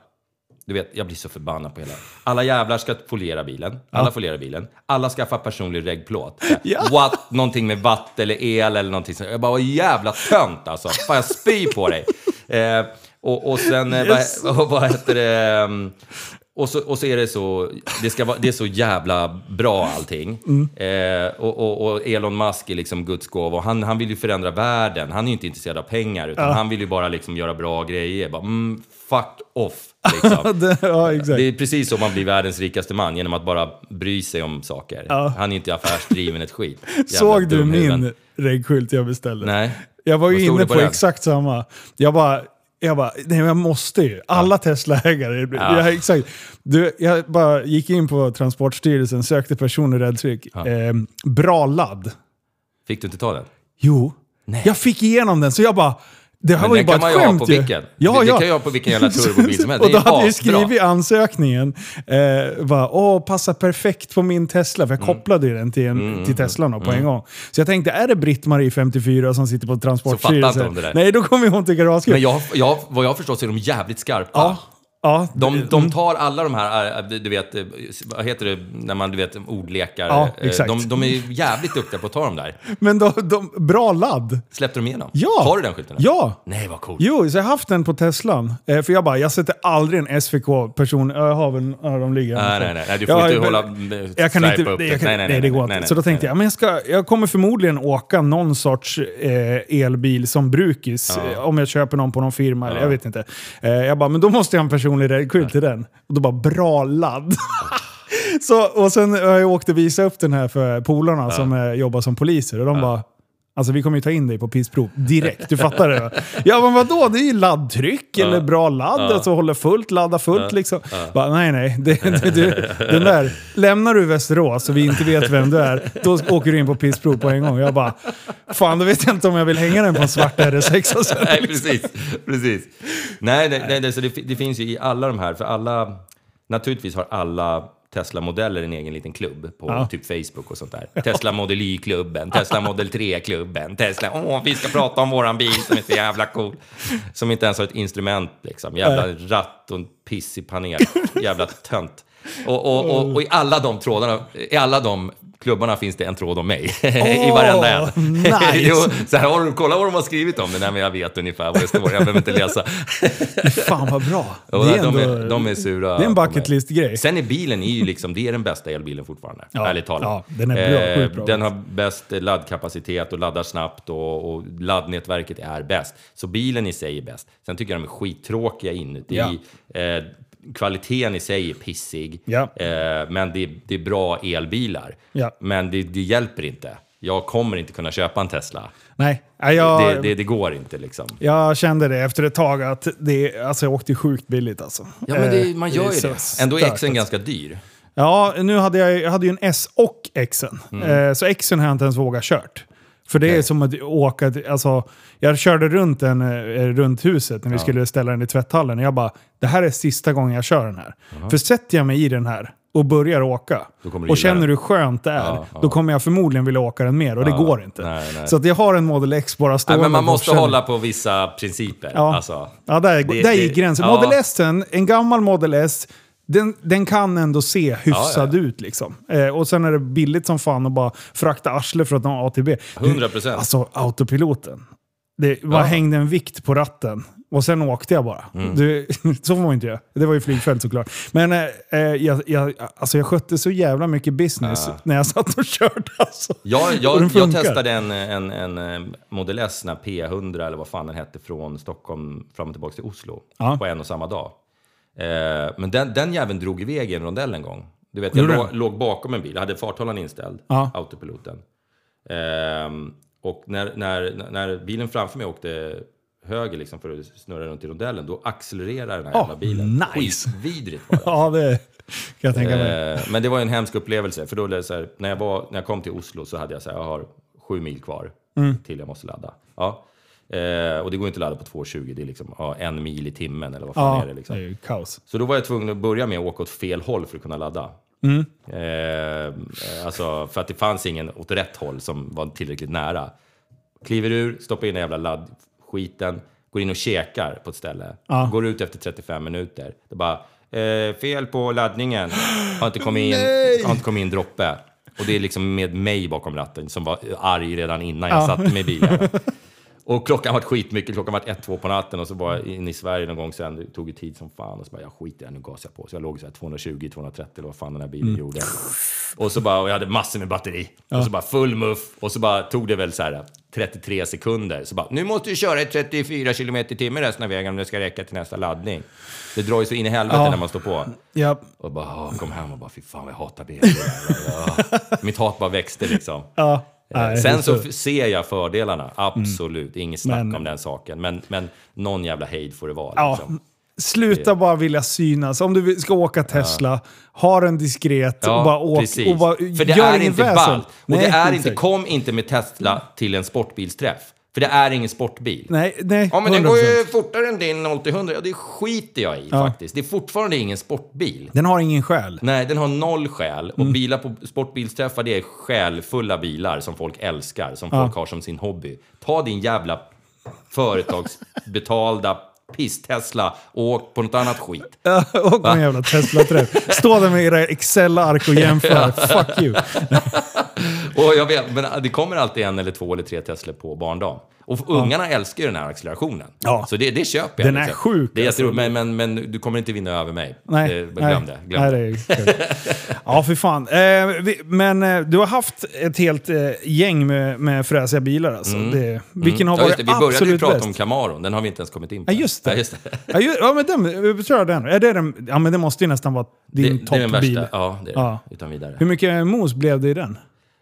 Du vet, jag blir så förbannad på hela... Alla jävlar ska foliera bilen. Alla folierar bilen. Alla skaffar personlig reggplåt. [laughs] Ja. Watt, någonting med watt eller el eller någonting. sånt. Jag bara, vad jävla tönt alltså. Fan, jag spyr på dig. Eh, och, och sen, eh, Yes. [laughs] vad, vad heter det? Och så, och så är det så, det, ska vara, det är så jävla bra allting. Eh, och, och, och Elon Musk är liksom Guds gåva. Han, han vill ju förändra världen. Han är ju inte intresserad av pengar, utan han vill ju bara liksom göra bra grejer. Bara, mm, fuck off, liksom. [laughs] Det- ja. Det är precis så man blir världens rikaste man, genom att bara bry sig om saker. Ja. Han är inte affärsdriven ett skit. [laughs] Jävla Såg du min reggskylt jag beställde? Nej. Jag var ju inne på, på exakt samma. Jag bara, jag bara, nej jag måste ju. Alla Tesla-ägare. Ja. Jag, exakt. Du, jag bara gick in på Transportstyrelsen, sökte personlig räddtryck. Ja. Eh, bra ladd. Fick du inte ta den? Jo. Jag fick igenom den, så jag bara... Det här var ju bara kan man ett ju ha skämt på ju. vilken. Ja, det, det ja. kan jag ha på vilken jävla turbobil som helst. [laughs] Och då hade jag skrivit i ansökningen, eh, bara, åh, passar perfekt på min Tesla. För jag Mm. kopplade ju den till, en, till Teslan på en gång. Så jag tänkte, är det Britt-Marie 54 som sitter på Transportstyrelsen? fattar inte de det där. Nej, då kommer hon tycka det var. Men jag, jag, vad jag har förstått så är de jävligt skarpa. Ja. Ja, De, de tar alla de här, äh, du vet, äh, vad heter det, när man, du vet, ordlekar. Ja, äh, exakt. De, de är jävligt duktiga på att ta dem där. Men de, de, bra ladd. Släppte de igenom? Ja. Har du den skylten? Ja. Nej, vad coolt. Jo, så jag har haft den på Teslan. Eh, för jag bara, jag sätter aldrig en SVK-person... Jag har väl... Ja, de ligger Nej, nej, nej, nej, du Jag får har inte ju- hålla... Jag kan inte, upp det, jag kan, Nej, nej, nej, det går inte. så då tänkte jag, men jag, ska, jag kommer förmodligen åka någon sorts eh, elbil som brukis. eh, Om jag köper någon på någon firma, eller jag vet inte. Eh, jag bara, men då måste jag ha en personlig räddskylt till den. Och då bara, bra ladd. [laughs] så, och sen har jag åkt och visat upp den här för polarna som eh, jobbar som poliser. Och de bara, Alltså vi kommer ju ta in dig på pissprov direkt, du fattar det? va? Ja men vadå, det är ju laddtryck eller bra ladd, alltså håller fullt, ladda fullt liksom. Bara, nej nej, det, det, du, den där, lämnar du Västerås så vi inte vet vem du är, då åker du in på pissprov på en gång. Jag bara, fan då vet jag inte om jag vill hänga den på en svart RS6 och sen. Nej, precis. precis. Nej, nej, nej, nej så det, det finns ju i alla de här, för alla... Naturligtvis har alla Tesla-modeller en egen liten klubb på Ja. typ Facebook och sånt där. Tesla Model Y-klubben, Tesla Model 3-klubben, Tesla... Åh, vi ska prata om våran bil som är så jävla cool. Som inte ens har ett instrument liksom. Jävla ratt och en pissig panel. Jävla tönt. Och, och, och, och i alla de trådarna, i alla de klubbarna finns det en tråd om mig. [laughs] I varenda en. [laughs] nice. jo, så här, har du, kolla vad de har skrivit om det. Nej, men jag vet ungefär vad det står. Jag behöver inte läsa. [laughs] Fan vad bra. Det är, de, ändå, är, de är sura. det är en mig. bucket list-grej. Sen är bilen är ju liksom, det är den bästa elbilen fortfarande. Ja, ärligt talat. ja, den är bra, Eh, bra. Den har bäst laddkapacitet och laddar snabbt och, och laddnätverket är bäst. Så bilen i sig är bäst. Sen tycker jag de är skittråkiga inuti. Eh, kvaliteten i sig är pissig. Ja. Eh, men det, är- det är bra elbilar. Ja. Men det, det hjälper inte. Jag kommer inte kunna köpa en Tesla. Nej, ja, jag, Det, det, går inte liksom. jag kände det efter ett tag att det, alltså jag åkte ju sjukt billigt alltså. Ja, men Eh, man gör ju det. Ändå är Xen alltså. ganska dyr. Ja, nu hade jag, jag hade ju en S och Xen. Mm. Eh, så Xen har jag inte ens vågat kört. För det är som att åka, alltså, jag körde runt den eh, runt huset när vi skulle ställa den i tvätthallen. Och jag bara, det här är sista gången jag kör den här. För sätter jag mig i den här och börjar åka Då kommer du och gilla känner den. hur skönt det är, Ja, ja. då kommer jag förmodligen vilja åka den mer och det Ja, går inte. nej, nej. Så att jag har en Model X bara Nej, stående. men man på måste försäljning. hålla på vissa principer. Ja, Alltså. ja där, Det- där det- gick gränsen. ja. Model S, en gammal Model S, den, den kan ändå se hyfsad Ja, ut. Liksom. Eh, och sen är det billigt som fan att bara frakta arsle för att ha ATB. 100%. Alltså autopiloten. Det bara Ja. hängde en vikt på ratten. Och sen åkte jag bara. Mm. Det, [laughs] så får man inte göra. Det var ju flygfält såklart. Men eh, eh, jag, jag, alltså jag skötte så jävla mycket business när jag satt och körde. Alltså. Jag, jag, jag testade en, en, en eh, Model S, den här P100 eller vad fan den hette, från Stockholm fram och tillbaka till Oslo Ja. på en och samma dag. Eh, men den, den jäveln drog iväg i en rondell en gång. Du vet, jag låg, låg bakom en bil, jag hade farthållaren inställd, Ja. autopiloten. Ehm, och när, när, när bilen framför mig åkte höger liksom för att snurra runt i rondellen, då accelererar den här Oh, jävla bilen. nice. Skitvidrigt var det. [laughs] Ja, det kan jag tänka mig. Eh, men det var en hemsk upplevelse. För då det så här, när, jag var, när jag kom till Oslo så hade jag så här, jag har sju mil kvar Mm. till jag måste ladda. Ja. Eh, och det går inte att ladda på 2,20, det är liksom ja, en mil i timmen eller vad fan Ja, är det liksom. det är ju kaos. Så då var jag tvungen att börja med att åka åt fel håll för att kunna ladda. Mm. Eh, alltså, för att det fanns ingen åt rätt håll som var tillräckligt nära. Kliver ur, stoppar in den jävla laddskiten, går in och käkar på ett ställe. Ja. Går ut efter 35 minuter. Det bara, eh, fel på laddningen. Har inte kommit in, har inte kommit in droppe. Och det är liksom med mig bakom ratten som var arg redan innan jag Ja. satte mig i bilen. [laughs] Och klockan var skitmycket, klockan var ett, två på natten och så var jag inne i Sverige någon gång sen, det tog ju tid som fan och så bara, jag skiter nu gasar jag på. Så jag låg så här 220, 230 eller vad fan den här bilen Mm. gjorde. Och så bara, och jag hade massor med batteri. Och så bara full muff. Och så bara tog det väl så här 33 sekunder. Så bara, nu måste du köra i 34 kilometer i timmen resten av vägen om det ska räcka till nästa laddning. Det drar ju så in i helvete Ja. när man står på. Ja, Och bara, "Åh, kom hem och bara, fy fan vad jag hatar bilar. [laughs] Ja. Mitt hat bara växte liksom. ja. Eh, Nej, Sen det så ser jag fördelarna, absolut. Inget snack Men- om den saken. Men, men någon jävla hejd får det vara. Ja, Liksom. Sluta bara vilja synas. Om du ska åka Tesla, ha den diskret och bara åk. precis. Och bara, För det gör är inte väsen. ballt. Och Nej, det är inte, kom inte med Tesla till en sportbilsträff. För det är ingen sportbil. Nej, nej. Ja, men den 100%. går ju fortare än din 0-100. Ja, det skiter jag i Ja. faktiskt. Det är fortfarande ingen sportbil. Den har ingen själ. Nej, den har noll själ. Mm. Och bilar på sportbilsträffar, det är själfulla bilar som folk älskar, som folk har som sin hobby. Ta din jävla företagsbetalda piss-Tesla och åk på något annat skit. [laughs] och på en jävla Tesla-träff. Stå där med era Excel-ark och jämför. [laughs] Fuck you. [laughs] Och jag vet, men det kommer alltid en eller två eller tre Tesla på barndagen. Och ungarna älskar ju den här accelerationen. Ja. Så det, det köper jag. Den är sjuk, Det är alltså. men, men, men du kommer inte vinna över mig. Nej, det, glöm nej, det. Glöm nej, det. det ja, för fan. Eh, vi, men eh, du har haft ett helt eh, gäng med, med fräsiga bilar alltså. Det, vilken har Mm. Ja, varit det. Vi började ju absolut prata bäst? om Camaron, den har vi inte ens kommit in på. Ja, just det. Ja, just det. Ja, ju, ja, men den, jag tror den. Är det den. Ja, men det måste ju nästan vara din det är den toppbil. värsta. Ja, det är Ja. det. Utan vidare. Hur mycket mos blev det i den?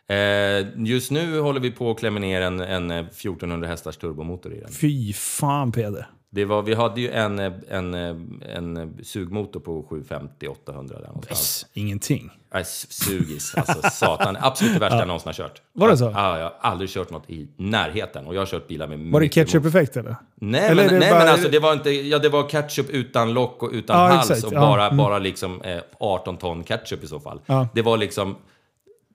Eh, just nu håller vi på att klämma ner en, en eh, 1400 hästars turbomotor i den. Fy fan Peder. Det var, vi hade ju en, eh, en, eh, en sugmotor på 750-800 där någonstans. Ingenting. Nej, sugis. Alltså [laughs] satan. Absolut det värsta jag någonsin har kört. Var det så? Ja, jag har aldrig kört något i närheten. Och jag har kört bilar med Var det ketchup-effekt eller? Nej, Eller men, det nej bara- men alltså det var inte, ja det var ketchup utan lock och utan Ja, hals exakt, och ja, bara, mm. bara liksom eh, 18 ton ketchup i så fall. Ja. Det var liksom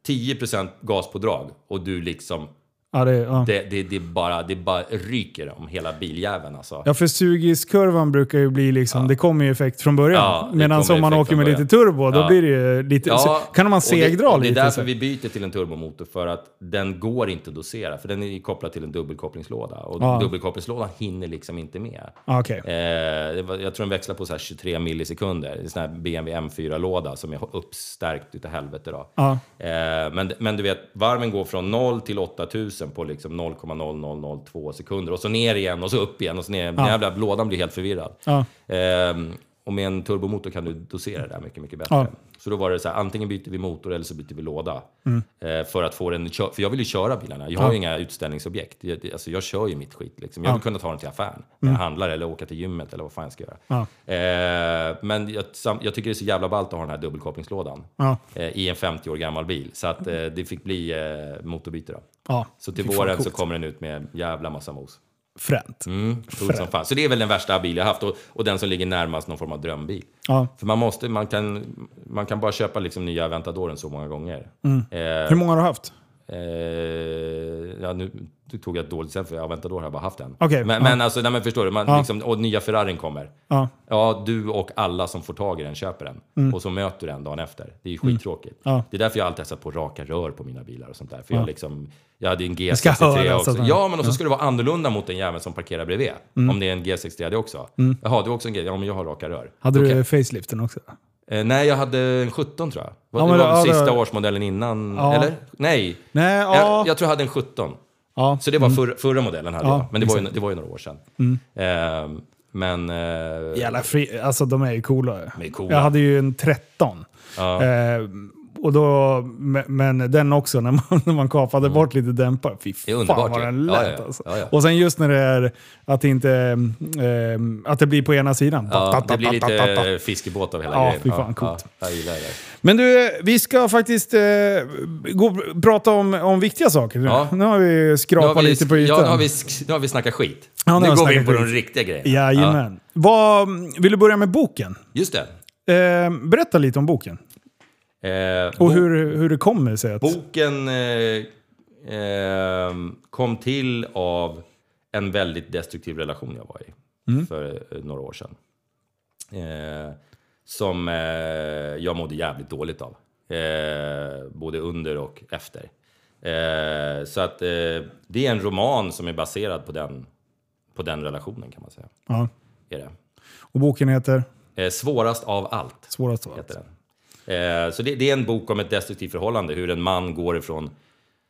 10% gaspådrag och du liksom, Ja, det, ja. det, det, det, bara, det bara ryker om hela biljäveln alltså. Ja, för sugiskurvan brukar ju bli liksom, det kommer ju effekt från början. Ja, Medan om man åker med lite turbo, då Ja. blir det ju lite... så, kan man segdra lite? Det är därför så. vi byter till en turbomotor, för att den går inte att dosera. För den är kopplad till en dubbelkopplingslåda. Och Ja. dubbelkopplingslådan hinner liksom inte med. Okej. Eh, var, jag tror den växlar på så här 23 millisekunder. En sån här BMW M4-låda som är uppstärkt utav helvete. Då. Ja. Eh, men, men du vet, varven går från 0 till 8000 på liksom 0,0002 sekunder. Och så ner igen och så upp igen och så ner. Den jävla lådan blir helt förvirrad. Ja. Ehm, och med en turbomotor kan du dosera det där mycket, mycket bättre. Ja. Så då var det så här, antingen byter vi motor eller så byter vi låda. Mm. Eh, för att få den, för jag vill ju köra bilarna. Jag har ju inga utställningsobjekt. Jag, alltså jag kör ju mitt skit liksom. Jag vill kunna ta den till affären. När jag handlar eller åka till gymmet eller vad fan jag ska göra. Mm. Ja. Eh, men jag, sam, jag tycker det är så jävla ballt att ha den här dubbelkopplingslådan. Ja. Eh, I en 50 år gammal bil. Så att eh, det fick bli eh, motorbyte då. Ja. Så till våren så kommer den ut med jävla massa mos. Fränt. Mm, coolt som. Så det är väl den värsta bil jag haft och, och den som ligger närmast någon form av drömbil. Ja. För man måste, man kan, man kan bara köpa liksom nya Aventadoren så många gånger. Mm. Eh, Hur många har du haft? Eh, ja, nu tog jag ett dåligt exempel för Aventador har jag bara haft en. Okej, men, ja. men alltså, nej, men förstår du, man, Ja. liksom, och nya Ferrarin kommer. Ja. Ja, du och alla som får tag i den köper den. Och så möter du den dagen efter. Det är ju skittråkigt. Mm. Det är därför jag alltid har satt på raka rör på mina bilar och sånt där. För jag, liksom, jag hade en ska G63 höras också. man- Ja, men också ska det vara annorlunda mot den jäveln som parkerar bredvid. Mm. Om det är en G63 också. Jaha, du har också en G? Ja, men jag har raka rör. Hade Okej. du faceliften också? Eh, nej, jag hade en 17 tror jag. Ja, det var väl ja, sista då- årsmodellen innan, Ja. eller? Nej. Nej, ja. Jag, jag tror jag hade en 17. ja. Så det var förra, förra modellen hade Ja, jag. Men det var, ju, det var ju några år sedan. Ehm, men... Eh, Jävla fri, alltså de är ju coola. De är coola. Jag hade ju en 13. ja. Eh, och då, men- den också, när man, [laughs] när man kapade bort lite dämpare. Fy fan vad den Ja, lät ja, ja. alltså. Ja, ja. Och sen just när det är att det inte eh, att det blir på ena sidan. Ja, det blir lite fiskebåt av hela Ja, grejen. fy fan, coolt. Ja, jag gillar det. Men du, vi ska faktiskt eh, gå, prata om, om viktiga saker. nu. Ja. Nu har vi har skrapat vi, lite på ytan. ja, nu har, vi, nu har vi snackat skit. Ja, nu går vi in på de skit. riktiga grejerna. Jajamän. Vad, vill du börja med boken? Just det. Eh, berätta lite om boken. Eh, Och hur, hur det kommer sig att... Boken eh, eh, kom till av en väldigt destruktiv relation jag var i Mm. för eh, några år sedan. Eh, som eh, jag mådde jävligt dåligt av. Både under och efter. Så att det är en roman som är baserad på den, på den relationen kan man säga. Ja. Är det. Och boken heter? Svårast av allt Svårast av allt. heter den. Eh, så det, det är en bok om ett destruktivt förhållande, hur en man går ifrån,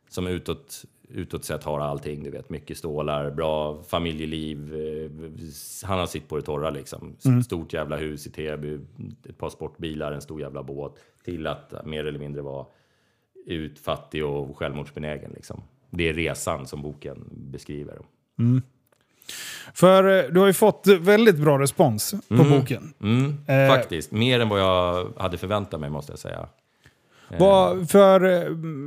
som utåt, utåt sett har allting, du vet, mycket stålar, bra familjeliv, eh, han har sitt på det torra liksom. S- Stort jävla hus i Täby, ett par sportbilar, en stor jävla båt, till att mer eller mindre vara utfattig och självmordsbenägen liksom. Det är resan som boken beskriver. För eh, du har ju fått väldigt bra respons på boken. Mm, Eh. faktiskt. Mer än vad jag hade förväntat mig måste jag säga. Vad, för, eh,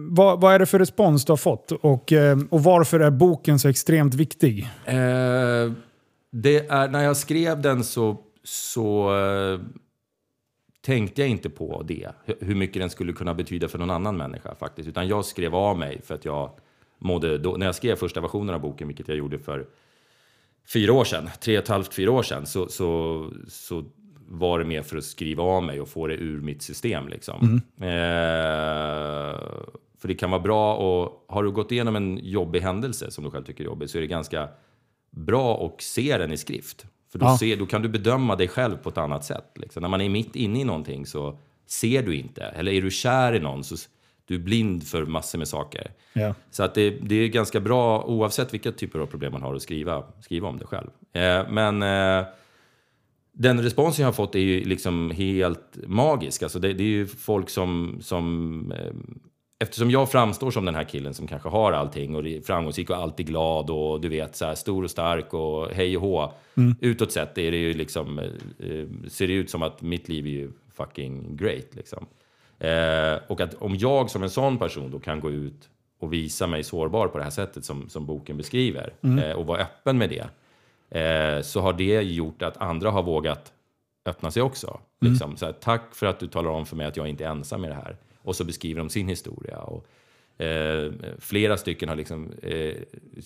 vad, vad är det för respons du har fått? Och, eh, och varför är boken så extremt viktig? Eh, det är, när jag skrev den så, så eh, tänkte jag inte på det. Hur- Hur mycket den skulle kunna betyda för någon annan människa faktiskt. Utan jag skrev av mig för att jag mådde... Då, när jag skrev första versionen av boken, vilket jag gjorde för fyra år sedan, tre och ett halvt, fyra år sedan, så, så, så var det mer för att skriva av mig och få det ur mitt system. Liksom. Eh, för det kan vara bra och har du gått igenom en jobbig händelse som du själv tycker är jobbig så är det ganska bra att se den i skrift. För då, Ja. ser, då kan du bedöma dig själv på ett annat sätt. Liksom. När man är mitt inne i någonting så ser du inte. Eller är du kär i någon så du är blind för massor med saker. Ja. Så att det, det är ganska bra oavsett vilka typer av problem man har att skriva, skriva om det själv. Eh, men eh, den responsen jag har fått är ju liksom helt magisk. Alltså det, det är ju folk som... som eh, eftersom jag framstår som den här killen som kanske har allting och är framgångsrik och alltid glad och du vet så här stor och stark och hej och hå. Utåt sett är det ju liksom, eh, eh, ser det ut som att mitt liv är ju fucking great liksom. Eh, och att om jag som en sån person då kan gå ut och visa mig sårbar på det här sättet som, som boken beskriver eh, och vara öppen med det. Eh, så har det gjort att andra har vågat öppna sig också. Liksom. Så här, Tack för att du talar om för mig att jag inte är ensam i det här. Och så beskriver de sin historia. Och, eh, flera stycken har liksom, eh,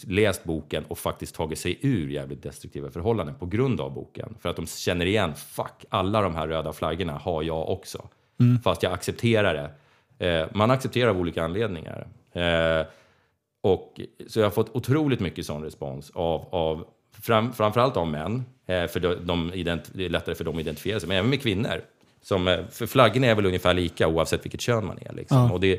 läst boken och faktiskt tagit sig ur jävligt destruktiva förhållanden på grund av boken. För att de känner igen, fuck, alla de här röda flaggorna har jag också. Fast jag accepterar det. Eh, man accepterar av olika anledningar. Eh, och, så jag har fått otroligt mycket sån respons av, av fram, framförallt av män, eh, för de, de det är lättare för dem att identifiera sig, men även med kvinnor. Som, eh, för flaggorna är väl ungefär lika oavsett vilket kön man är. Liksom. Ja. Och det,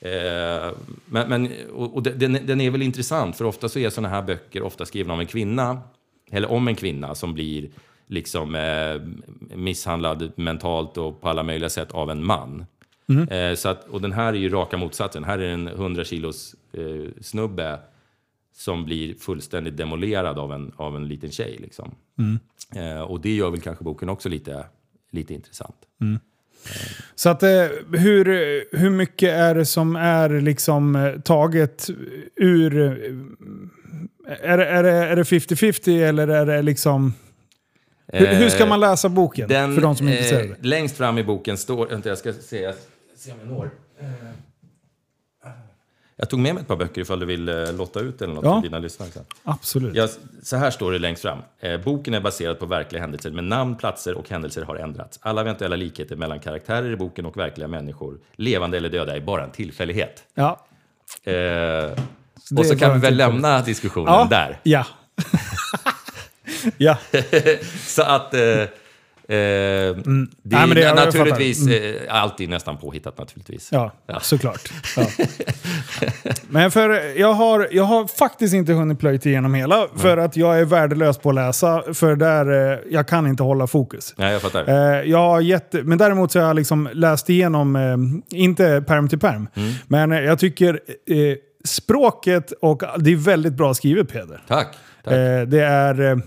eh, men, men, och, och den, den är väl intressant, för ofta så är såna här böcker ofta skrivna om en kvinna, eller om en kvinna som blir liksom eh, misshandlad mentalt och på alla möjliga sätt av en man. Eh, så att, och den här är ju raka motsatsen. Här är en 100 kilos eh, snubbe som blir fullständigt demolerad av en, av en liten tjej. Liksom. Eh, och det gör väl kanske boken också lite, lite intressant. Så att, eh, hur, hur mycket är det som är liksom eh, taget ur... eh, Är det, är är det 50-50 eller är det liksom... Hur, hur ska man läsa boken? Den, för de som är intresserade. eh, längst fram i boken står... Vänta, jag ska se, jag, se om jag når. Eh, Jag tog med mig ett par böcker ifall du vill eh, lotta ut eller något Ja. till dina lyssnare. sen. Absolut. Ja, så här står det längst fram. Eh, boken är baserad på verkliga händelser, men namn, platser och händelser har ändrats. Alla eventuella likheter mellan karaktärer i boken och verkliga människor, levande eller döda, är bara en tillfällighet. Ja. Eh, det och så kan vi väl lämna diskussionen Ja. där. Ja. [laughs] ja. [laughs] Så att... Eh, eh, det Mm. Nej, är det- jag naturligtvis eh, alltid nästan påhittat naturligtvis. Ja, såklart. Ja. [laughs] Men för jag har, jag har faktiskt inte hunnit plöjt igenom hela för att jag är värdelös på att läsa. För där, eh, jag kan inte hålla fokus. Nej, jag fattar. Eh, jag har gett, men däremot så har jag liksom läst igenom, eh, inte perm till perm, Mm. men jag tycker eh, språket och det är väldigt bra skrivet Peder. Tack. tack. Eh, det är...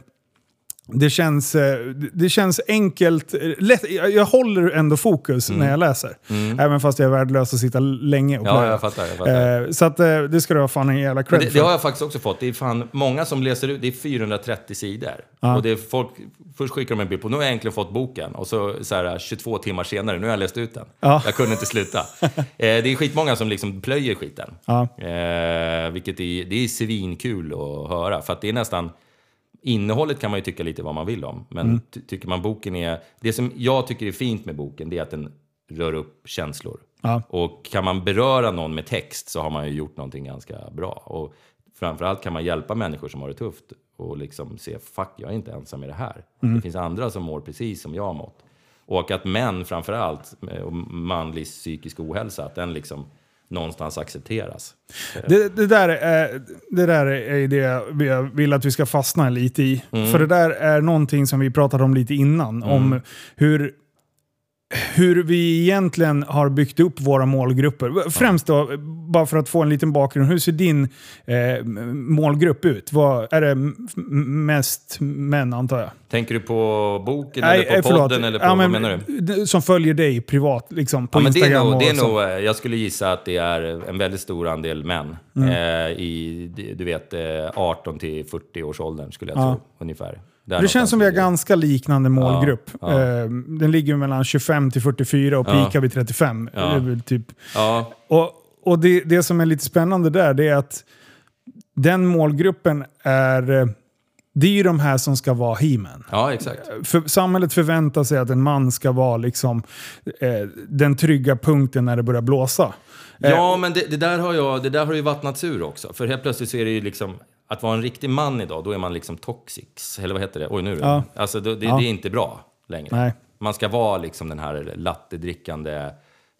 Det känns, eh, det känns enkelt. eh, Lätt, jag, håller ändå fokus när jag läser. Även fast jag är värdelös att sitta länge och Mm. Ja, plöja. jag fattar, jag fattar. Eh, Så att, det ska du ha fan en jävla cred det, det för. har jag faktiskt också fått. Det är fan många som läser ut, det är 430 sidor. Och det är folk, först skickar de en bild på, nu har jag äntligen fått boken. Och så, så här, 22 timmar senare, nu har jag läst ut den. Ja. Jag kunde inte sluta. [laughs] det är skitmånga som liksom plöjer skiten. Ja. Vilket är, det är svinkul att höra. För att det är nästan, innehållet kan man ju tycka lite vad man vill om. Men Mm. ty, tycker man boken är, det som jag tycker är fint med boken, det är att den rör upp känslor. Ja. Och kan man beröra någon med text så har man ju gjort någonting ganska bra. Och framförallt kan man hjälpa människor som har det tufft och liksom se, fuck, jag är inte ensam i det här. Det finns andra som mår precis som jag har mått. Och att män framförallt, och manlig psykisk ohälsa, att den liksom någonstans accepteras. Det, det, där är, det där är det jag vill att vi ska fastna lite i. Mm. För det där är någonting som vi pratade om lite innan. Om hur hur vi egentligen har byggt upp våra målgrupper. Främst då, bara för att få en liten bakgrund. Hur ser din eh, målgrupp ut? Vad, är det mest män antar jag? Tänker du på boken Nej, eller eh, på förlåt. podden? Eller på, Ja, vad men, menar du? Som följer dig privat, liksom, på Ja, men det är Instagram nog, och det är så. nog, eh, jag skulle gissa att det är en väldigt stor andel män. Mm. Eh, I, du vet, eh, 18 till 40 års åldern skulle jag Ja. tro, ungefär. Det känns som vi har ganska liknande målgrupp. ja. Eh, Den ligger mellan 25 till 44 och Ja. pikar vid 35. Ja. Det är väl typ Ja, Och, och det, det som är lite spännande där, det är att den målgruppen är... eh, Det är ju de här som ska vara he-man. ja, exakt. För, samhället förväntar sig att en man ska vara liksom, eh, den trygga punkten när det börjar blåsa. Ja, men det, det, där har jag, det där har ju vattnats ur också. För helt plötsligt så är det ju liksom, att vara en riktig man idag, då är man liksom toxics. Eller vad heter det? Oj, nu. Ja. Alltså, det, det, Ja. det är inte bra längre. Nej. Man ska vara liksom den här lattedrickande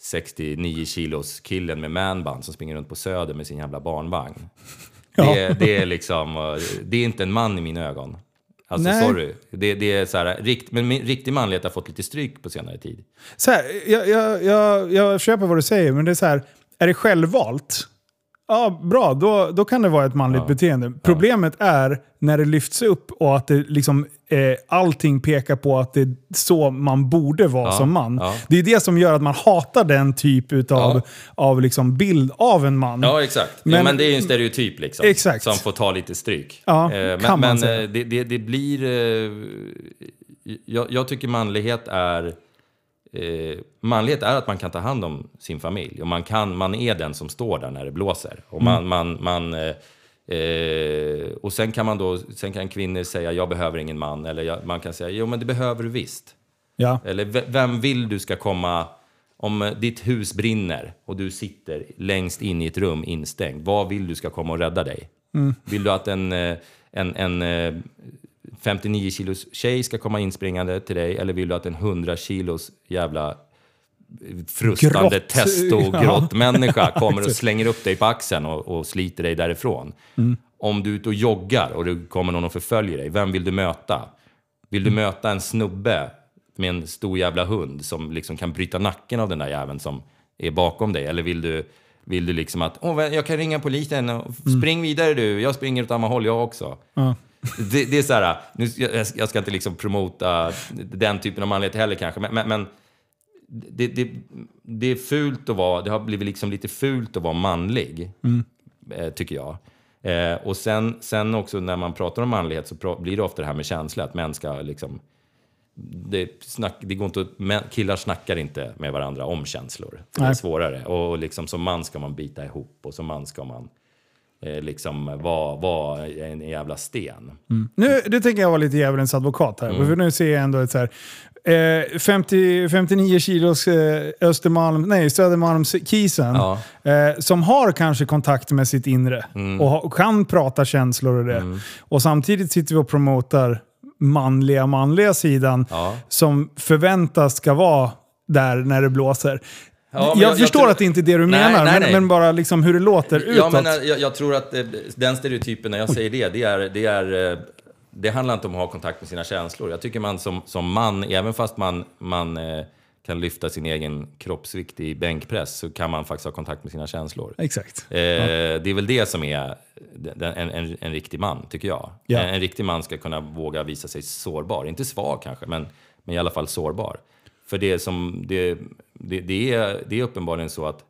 69 kilos killen med manband som springer runt på Söder med sin jävla barnvagn. [laughs] Ja. Det, det är liksom, det är inte en man i mina ögon. Alltså Nej. sorry. Det, det är så här, rikt, men min- riktig manlighet har fått lite stryk på senare tid. Så här, jag, jag, jag, jag köper vad du säger, men det är så här, är det självvalt? Ja, bra. Då, då kan det vara ett manligt beteende. Problemet är när det lyfts upp och att det liksom, eh, allting pekar på att det är så man borde vara Ja, som man. ja. Det är det som gör att man hatar den typ av, Ja. av liksom bild av en man. Ja, exakt. Men, Men- ja, det är ju en stereotyp liksom. Exakt. Som får ta lite stryk. Ja, Eh, kan men man men säga. eh, det, det, det blir... Eh, jag, jag tycker manlighet är... Eh, manlighet är att man kan ta hand om sin familj. Och man, kan, man är den som står där när det blåser. Och, man, man, man, eh, eh, och sen kan man då, sen kan kvinnor säga jag behöver ingen man. Eller jag, man kan säga jo men det behöver du visst. Ja. Eller vem vill du ska komma om eh, ditt hus brinner och du sitter längst in i ett rum instängd. Vad vill du ska komma och rädda dig? Vill du att en, eh, en, en 59 kilos tjej ska komma inspringande till dig eller vill du att en 100 kilos jävla frustande Grott. testo-grottmänniska [laughs] kommer och slänger upp dig på axeln och, och sliter dig därifrån? Om du är ute och joggar och det kommer någon och förföljer dig, vem vill du möta? Vill du möta en snubbe med en stor jävla hund som liksom kan bryta nacken av den där jäveln som är bakom dig? Eller vill du, vill du liksom att Åh, jag kan ringa polisen och spring vidare du, jag springer åt samma håll jag också. Ja. Det, det är så här, nu, jag, jag ska inte liksom promota den typen av manlighet heller kanske, men, men, det, det, det är fult att vara, det har blivit liksom lite fult att vara manlig, eh, tycker jag. Eh, och sen, sen också när man pratar om manlighet så pra, blir det ofta det här med känsla, att män ska liksom... Det, snack, det går inte, män, killar snackar inte med varandra om känslor. Det är Nej. svårare. Och liksom som man ska man bita ihop och som man ska man liksom vara vara en jävla sten. Nu, det tänker jag vara lite djävulens advokat här. Mm. För nu ser jag ändå ett så här... Eh, 50, 59 kilos eh, Östermalm, nej, Södermalmskisen. Ja. Eh, som har kanske kontakt med sitt inre Mm. och, ha, och kan prata känslor och det. Och samtidigt sitter vi och promotar manliga, manliga sidan Ja. som förväntas ska vara där när det blåser. Ja, jag, jag- jag förstår tror- att det inte är det du Nej, menar, nej, men, nej. men bara liksom hur det låter utåt. Ja, men jag, jag tror att eh, den stereotypen, när jag säger det, det är, det är... eh, Det handlar inte om att ha kontakt med sina känslor. Jag tycker man som, som man, även fast man, man eh, kan lyfta sin egen kroppsvikt i bänkpress, så kan man faktiskt ha kontakt med sina känslor. Exakt. Eh, Det är väl det som är en, en, en riktig man, tycker jag. Ja. En, en riktig man ska kunna våga visa sig sårbar. Inte svag kanske, men, men i alla fall sårbar. För det, som, det, det, det, är, det är uppenbarligen så att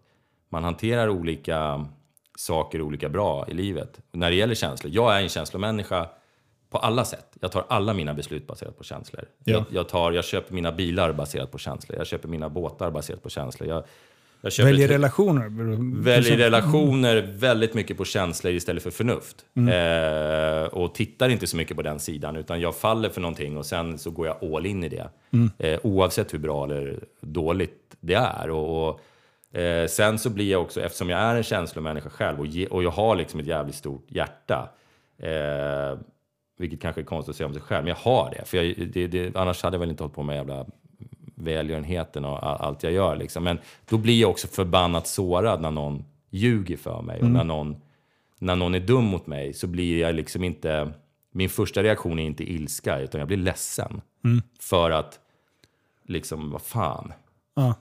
man hanterar olika saker olika bra i livet. När det gäller känslor. Jag är en känslomänniska på alla sätt. Jag tar alla mina beslut baserat på känslor. Ja. Jag, jag, tar, jag köper mina bilar baserat på känslor. Jag köper mina båtar baserat på känslor. Jag, jag Väljer ett- relationer. Väljer relationer väldigt mycket på känslor istället för förnuft. Eh, och tittar inte så mycket på den sidan, utan jag faller för någonting och sen så går jag all in i det. Eh, oavsett hur bra eller dåligt det är. Och, och, eh, sen så blir jag också, eftersom jag är en känslomänniska själv och, ge, och jag har liksom ett jävligt stort hjärta, eh, vilket kanske är konstigt att säga om sig själv, men jag har det. För jag, det, det. Annars hade jag väl inte hållit på med jävla välgörenheten och all- allt jag gör. Liksom. Men då blir jag också förbannat sårad när någon ljuger för mig. Och när någon, när någon är dum mot mig så blir jag liksom inte... Min första reaktion är inte ilska, utan jag blir ledsen. För att, liksom, vad fan. Ja.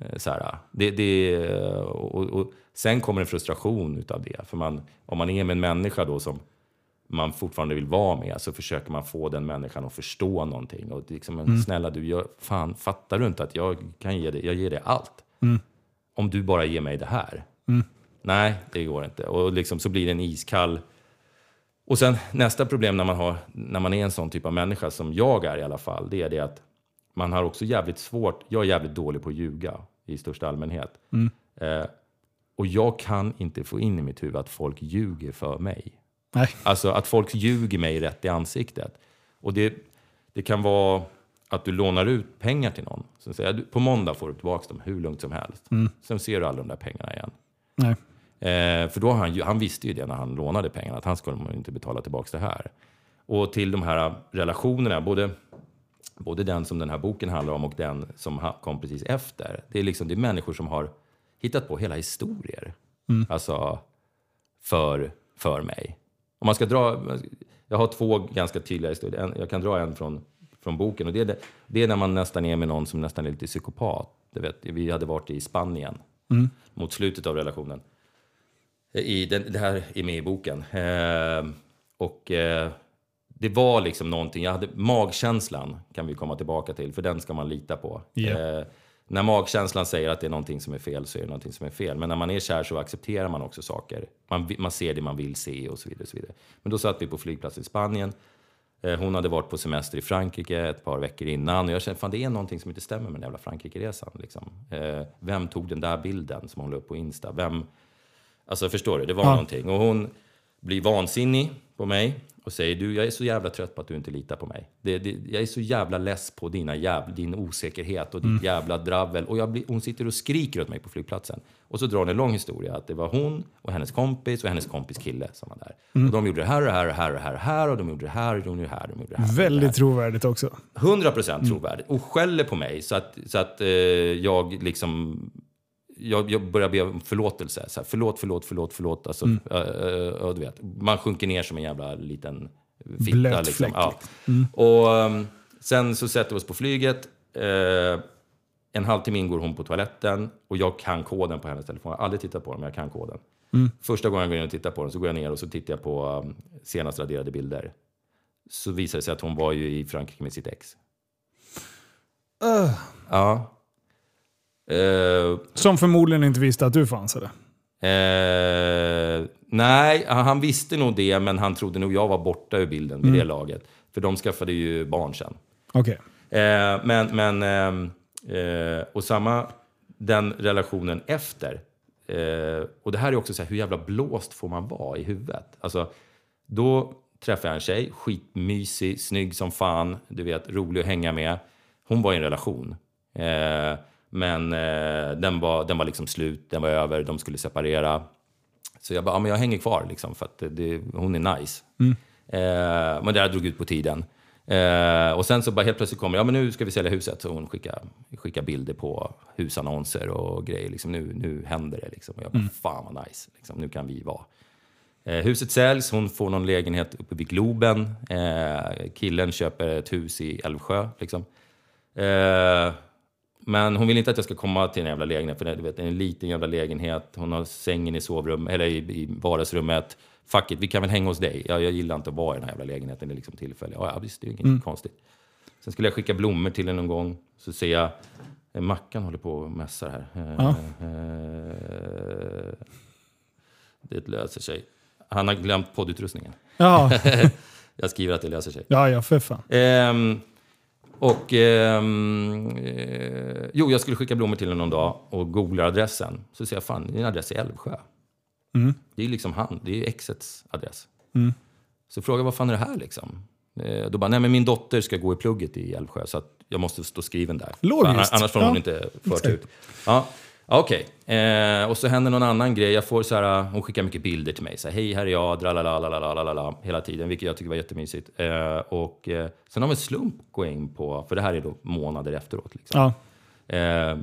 Eh, Så här, det, det, och, och, sen kommer en frustration utav det. För man, om man är med en människa då som man fortfarande vill vara med så försöker man få den människan att förstå någonting. Och liksom, men snälla du, jag, fan, fattar du inte att jag kan ge dig, jag ger dig allt? Om du bara ger mig det här. Nej, det går inte. Och liksom, så blir det en iskall... Och sen nästa problem när man, har, när man är en sån typ av människa, som jag är i alla fall, det är det att man har också jävligt svårt, jag är jävligt dålig på att ljuga i största allmänhet. Eh, och jag kan inte få in i mitt huvud att folk ljuger för mig. Nej. Alltså att folk ljuger mig rätt i ansiktet. Och det, det kan vara att du lånar ut pengar till någon. Så säger jag, på måndag får du tillbaka dem hur lugnt som helst. Sen ser du aldrig de där pengarna igen. Nej. Eh, för då han, han visste ju det när han lånade pengarna, att han skulle inte betala tillbaka det här. Och till de här relationerna, både, både den som den här boken handlar om och den som kom precis efter. Det är, liksom, det är människor som har hittat på hela historier. Alltså, för, för mig. Om man ska dra, jag har två ganska tydliga historier. Jag kan dra en från, från boken. Och det, är det, det är när man nästan är med någon som nästan är lite psykopat. Du vet, vi hade varit i Spanien mot slutet av relationen. I den, det här är med i boken. Eh, och eh, det var liksom någonting, jag hade magkänslan kan vi komma tillbaka till, för den ska man lita på. Ja. Eh, när magkänslan säger att det är någonting som är fel så är det någonting som är fel. Men när man är kär så accepterar man också saker. Man, man ser det man vill se och så vidare. Och så vidare. Men då satt vi på flygplats i Spanien. Eh, Hon hade varit på semester i Frankrike ett par veckor innan och jag kände att det är någonting som inte stämmer med den jävla Frankrike-resan. Liksom. Eh, Vem tog den där bilden som hon la upp på Insta? Vem, Alltså förstår du, det var Ja. någonting. Och hon blir vansinnig på mig och säger du, jag är så jävla trött på att du inte litar på mig. Det, det, jag är så jävla less på dina jävla, din osäkerhet och ditt jävla dravel. Och jag blir, hon sitter och skriker åt mig på flygplatsen. Och så drar hon en lång historia att det var hon och hennes kompis och hennes kompis kille som var där. Och de gjorde det här och det här och här och här och här och de gjorde det här och de gjorde det här. Och de gjorde det här, gjorde det här. Väldigt trovärdigt också. 100 procent trovärdigt. Och skäller på mig så att, så att eh, jag liksom... Jag, jag börjar be om förlåtelse. Så här, förlåt, förlåt, förlåt, förlåt. Alltså, eh, eh, du vet, man sjunker ner som en jävla liten fitta. Blöt liksom. fläck, Ja. Och ehm, sen så sätter vi oss på flyget. Eh, en halvtimme in går hon på toaletten och jag kan koden på hennes telefon. Jag har aldrig tittat på den, men jag kan koden. Första gången jag går in och tittar på den så går jag ner och så tittar jag på um, senast raderade bilder. Så visar det sig att hon var ju i Frankrike med sitt ex. Öh. Ja. Eh, Som förmodligen inte visste att du fanns eller? eh, nej, han visste nog det, men han trodde nog jag var borta ur bilden vid det laget. För de skaffade ju barn sen. Okej. Eh, men, men ehm, eh, och samma, den relationen efter. Eh, och det här är också så här, hur jävla blåst får man vara i huvudet? Alltså, då träffade jag en tjej, skitmysig, snygg som fan, du vet, rolig att hänga med. Hon var i en relation. Eh, men eh, den, var, den var liksom slut, den var över, de skulle separera. Så jag bara, ja, men jag hänger kvar liksom, för att det, det, hon är nice. Eh, men det här drog ut på tiden. Eh, och sen så bara helt plötsligt kommer ja men nu ska vi sälja huset. Så hon skickar, skickar bilder på husannonser och grejer. Liksom, nu, nu händer det liksom. Och jag bara, fan vad nice. Liksom, nu kan vi vara. Eh, huset säljs, hon får någon lägenhet uppe vid Globen. Eh, killen köper ett hus i Älvsjö. Liksom. Men hon vill inte att jag ska komma till en jävla lägenhet, för det, du vet, det är en liten jävla lägenhet. Hon har sängen i sovrum, eller i, i vardagsrummet. Fuck it, vi kan väl hänga hos dig. Jag, jag gillar inte att vara i den här jävla lägenheten, det är liksom tillfälligt. Ja, visst, det är inget konstigt. Sen skulle jag skicka blommor till henne någon gång. Så ser jag, eh, Mackan håller på och mässar här. Eh, Ja. eh, det löser sig. Han har glömt poddutrustningen. Ja, [laughs] Jag skriver att det löser sig. ja, ja för fan. Ehm, och ehm, eh, jo, jag skulle skicka blommor till honom någon dag och googlar adressen. Så ser jag, fan, din adress är Älvsjö. Det är liksom han, det är exets adress. Så frågar vad fan är det här liksom? Eh, Då bara, nej men min dotter ska gå i plugget i Älvsjö så jag måste stå skriven där. Logiskt. Annars, får hon Ja, inte fört exakt. ut. Ja, okej. Eh, och så händer någon annan grej. Jag får så här, hon skickar mycket bilder till mig. Så här, Hej, här är jag, dralalalalalalala, hela tiden. Vilket jag tycker var jättemysigt. Eh, och eh, sen av en slump går jag in på, för det här är då månader efteråt. Liksom. Ja. Eh,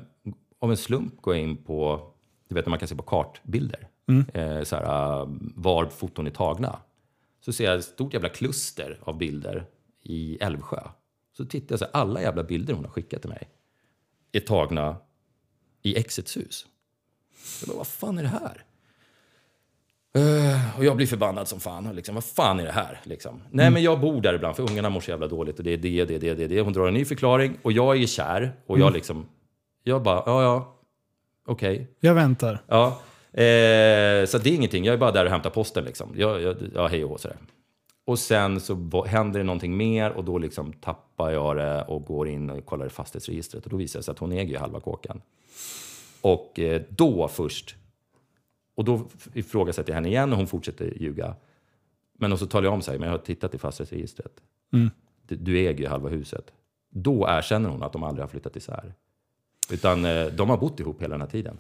av en slump går jag in på, du vet när man kan se på kartbilder, eh, så här, uh, var foton är tagna. Så ser jag ett stort jävla kluster av bilder i Älvsjö. Så tittar jag så här, alla jävla bilder hon har skickat till mig är tagna i exets hus. Jag bara, vad fan är det här? Eh, och jag blir förbannad som fan. Liksom, vad fan är det här? Liksom. Nej, men jag bor där ibland för ungarna mår så jävla dåligt. Och det är det, det, det, det, det. Hon drar en ny förklaring och jag är kär. Och jag liksom, jag bara, ja, ja, okej. Jag väntar. Ja. Eh, så det är ingenting, jag är bara där och hämtar posten liksom. Jag, jag, ja, hej och hå, sådär. Och sen så händer det någonting mer och då liksom tappar jag det och går in och kollar i fastighetsregistret. Och då visar det sig att hon äger ju halva kåken. Och eh, då först, och då ifrågasätter jag henne igen och hon fortsätter ljuga. Men och så talar jag om så här, men jag har tittat i fastighetsregistret. Du, du äger ju halva huset. Då erkänner hon att de aldrig har flyttat isär. Utan eh, de har bott ihop hela den här tiden.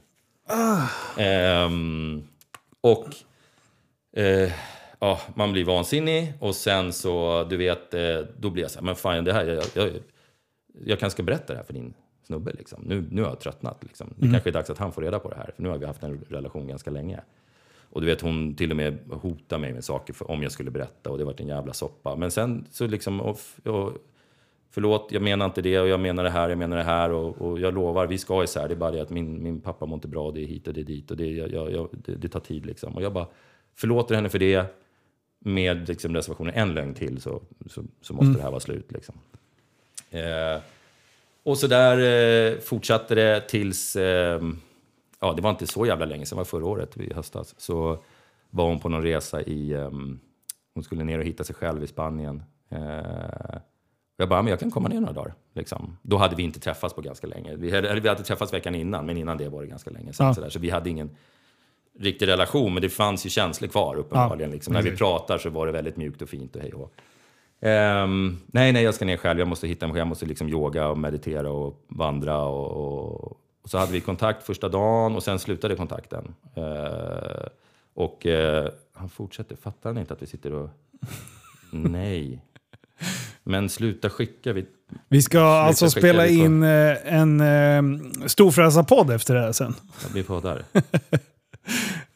Ehm, och eh, ja, man blir vansinnig och sen så, du vet, eh, då blir jag så här, men fan det här, jag, jag, jag kanske ska berätta det här för din snubbe liksom. Nu, nu har jag tröttnat liksom. Det kanske är dags att han får reda på det här, för nu har vi haft en relation ganska länge. Och du vet, hon till och med hotade mig med saker för, om jag skulle berätta och det vart en jävla soppa. Men sen så liksom, och, och, förlåt, jag menar inte det och jag menar det här, jag menar det här och, och jag lovar, vi ska isär. Det är bara det att min, min pappa mår inte bra, det är hit och det är dit och det, jag, jag, det, det tar tid liksom. Och jag bara förlåter henne för det med liksom reservationen en lögn till så, så, så måste det här vara slut. Liksom. Eh, och så där eh, fortsatte det tills, eh, ja det var inte så jävla länge sedan, det var förra året i höstas, så var hon på någon resa i, eh, hon skulle ner och hitta sig själv i Spanien. Eh, jag bara, men jag kan komma ner några dagar. Liksom. Då hade vi inte träffats på ganska länge. Vi hade, vi hade träffats veckan innan, men innan det var det ganska länge sedan. Ja. Så, så vi hade ingen riktig relation, men det fanns ju känslor kvar uppenbarligen. Ja, liksom. När vi pratar så var det väldigt mjukt och fint och hej och. Ehm, nej, nej, jag ska ner själv. Jag måste hitta mig själv. Jag måste liksom yoga och meditera och vandra. Och, och, och så hade vi kontakt första dagen och sen slutade kontakten. Eh, och eh, han fortsätter. Fattar han inte att vi sitter och... [laughs] Nej. Men sluta skicka. Vi... Vi ska alltså skicka spela på- in eh, en eh, storfräsarpodd efter det här sen. Vi poddar. [laughs]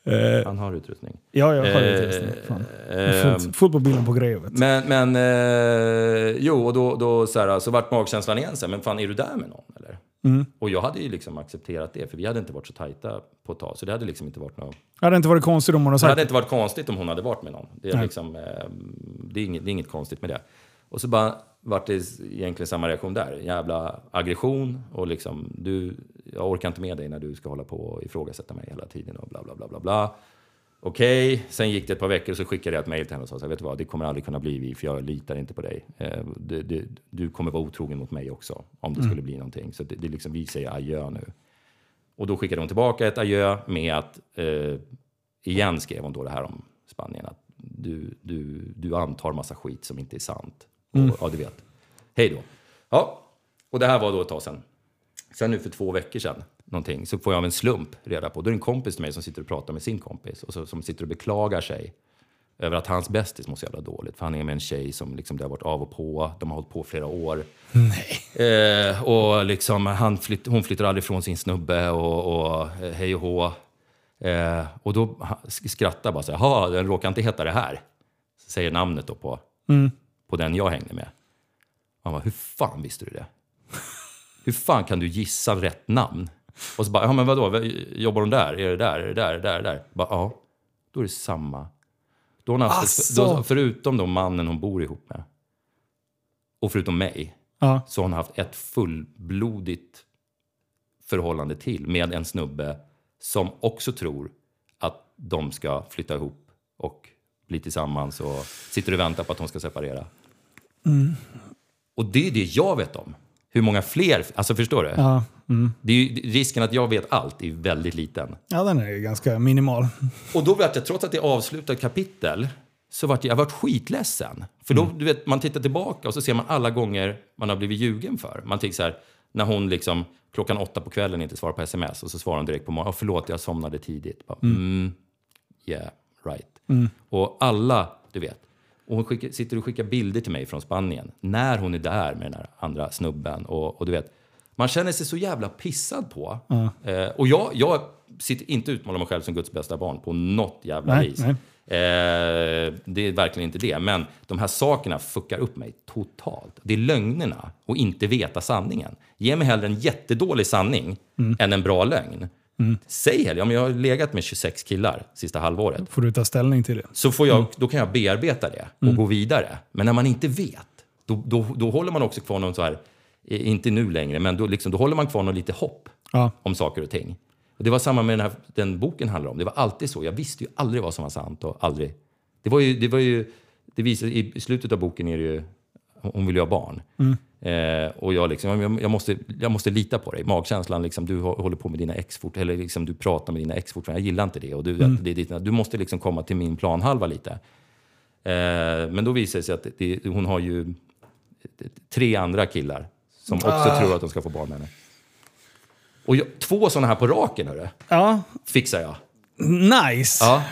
Eh, Han har utrustning. ja, jag har Eh, utrustning. Fan. ehm, Fullt, fullt på bilen på grejer. vet du. Men, men eh, jo, och då, då så, här, så vart magkänslan igen så här, men fan är du där med någon eller? Mm. Och jag hade ju liksom accepterat det, för vi hade inte varit så tajta på ett tag. Så det hade liksom inte varit något... Det hade inte varit konstigt om hon hade Det sagt hade inte varit konstigt om hon hade varit med någon. Det är, liksom, eh, det är, inget, det är inget konstigt med det. Och så bara vart det egentligen samma reaktion där. Jävla aggression och liksom, du, jag orkar inte med dig när du ska hålla på och ifrågasätta mig hela tiden och bla bla bla bla bla. Okej, sen gick det ett par veckor så skickade jag ett mejl till henne och sa så här, vet du vad, det kommer aldrig kunna bli vi, för jag litar inte på dig. Eh, du, du, du kommer vara otrogen mot mig också, om det skulle bli någonting. Så det, det är liksom, vi säger adjö nu. Och då skickade hon tillbaka ett adjö med att, eh, igen skrev hon då det här om Spanien, att du, du, du antar massa skit som inte är sant. Och, ja, du vet. Hej då. Ja, och det här var då ett tag sedan. Sen nu för två veckor sedan, någonting, så får jag av en slump reda på, då är det en kompis till mig som sitter och pratar med sin kompis och så, som sitter och beklagar sig över att hans bästis mår så jävla dåligt. För han är med en tjej som liksom, det har varit av och på, de har hållit på flera år. Eh, och liksom, han flytt, hon flyttar aldrig från sin snubbe och, och eh, hej och hå. Eh, och då skrattar bara så här, den råkar inte heta det här. Säger namnet då på, på den jag hängde med. Han bara, hur fan visste du det? Hur fan kan du gissa rätt namn? Och så bara, ja men vadå, jobbar hon där? Är det där? Är det där? Är det där? Är det där? Bara, ja, då är det samma. Då har hon haft, Asså. då, förutom då mannen hon bor ihop med, och förutom mig, Ja. så har hon haft ett fullblodigt förhållande till med en snubbe som också tror att de ska flytta ihop och bli tillsammans och sitter och väntar på att hon ska separera. Och det är det jag vet om. Hur många fler, alltså förstår du? Ja. Det är ju, risken att jag vet allt är väldigt liten. ja, den är ganska minimal. Och då vart jag, trots att det är avslutat kapitel, så vart jag, jag vart skitledsen. För då, du vet, man tittar tillbaka och så ser man alla gånger man har blivit ljugen för. Man tänker så här, när hon liksom klockan åtta på kvällen inte svarar på sms och så svarar hon direkt på morgonen, "Ja, förlåt jag somnade tidigt. Bara, mm. yeah, right. Och alla, du vet, och hon skickar, sitter och skickar bilder till mig från Spanien när hon är där med den här andra snubben. Och, och du vet, man känner sig så jävla pissad på. Eh, och jag, jag sitter inte utmålar mig själv som Guds bästa barn på något jävla Nej, vis. nej. Eh, det är verkligen inte det. Men de här sakerna fuckar upp mig totalt. Det är lögnerna och inte veta sanningen. Ge mig hellre en jättedålig sanning än en bra lögn. Säg hellre, om jag har legat med 26 killar sista halvåret. Får du ta ställning till det. Så får jag, då kan jag bearbeta det och gå vidare. Men när man inte vet, då, då, då håller man också kvar någon så här, inte nu längre, men då, liksom, då håller man kvar någon lite hopp Ja. om saker och ting. Och det var samma med den, här, den boken handlar om. Det var alltid så. Jag visste ju aldrig vad som var sant och aldrig. Det var ju, det var ju, det visar, i slutet av boken är det ju, hon vill ju ha barn. Eh, och jag, liksom, jag, jag, måste, jag måste lita på dig. Magkänslan, liksom, du hå- håller på med dina ex fort, eller liksom, du pratar med dina ex fortfarande. Jag gillar inte det. Och du, det är ditt, du måste liksom komma till min planhalva lite. Eh, men då visar det sig att det, hon har ju tre andra killar som också tror att de ska få barn med henne. Och jag, två sådana här på raken, hörru, Ja, fixar jag. nice! Ja.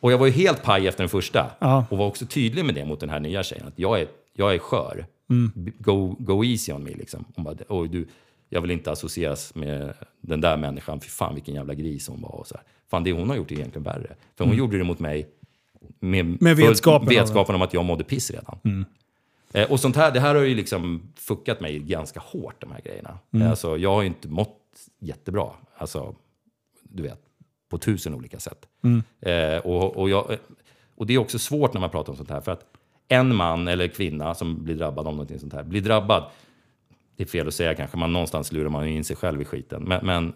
Och jag var ju helt paj efter den första. Ja. Och var också tydlig med det mot den här nya tjejen. Att jag är, jag är skör. B- Go, go easy on me liksom. Hon bara, Oj, du, jag vill inte associeras med den där människan. Fy fan vilken jävla gris hon var. Och så här. Fan, det hon har gjort är egentligen värre. För hon gjorde det mot mig med, Med vetskapen vetskapen om att jag mådde piss redan. Eh, och sånt här, det här har ju liksom fuckat mig ganska hårt, de här grejerna. Eh, Alltså, jag har ju inte mått jättebra. Alltså, du vet, på tusen olika sätt. Eh, och, och, jag, och det är också svårt när man pratar om sånt här. För att en man eller kvinna som blir drabbad av någonting sånt här, blir drabbad, det är fel att säga kanske, man någonstans lurar man in sig själv i skiten. Men, men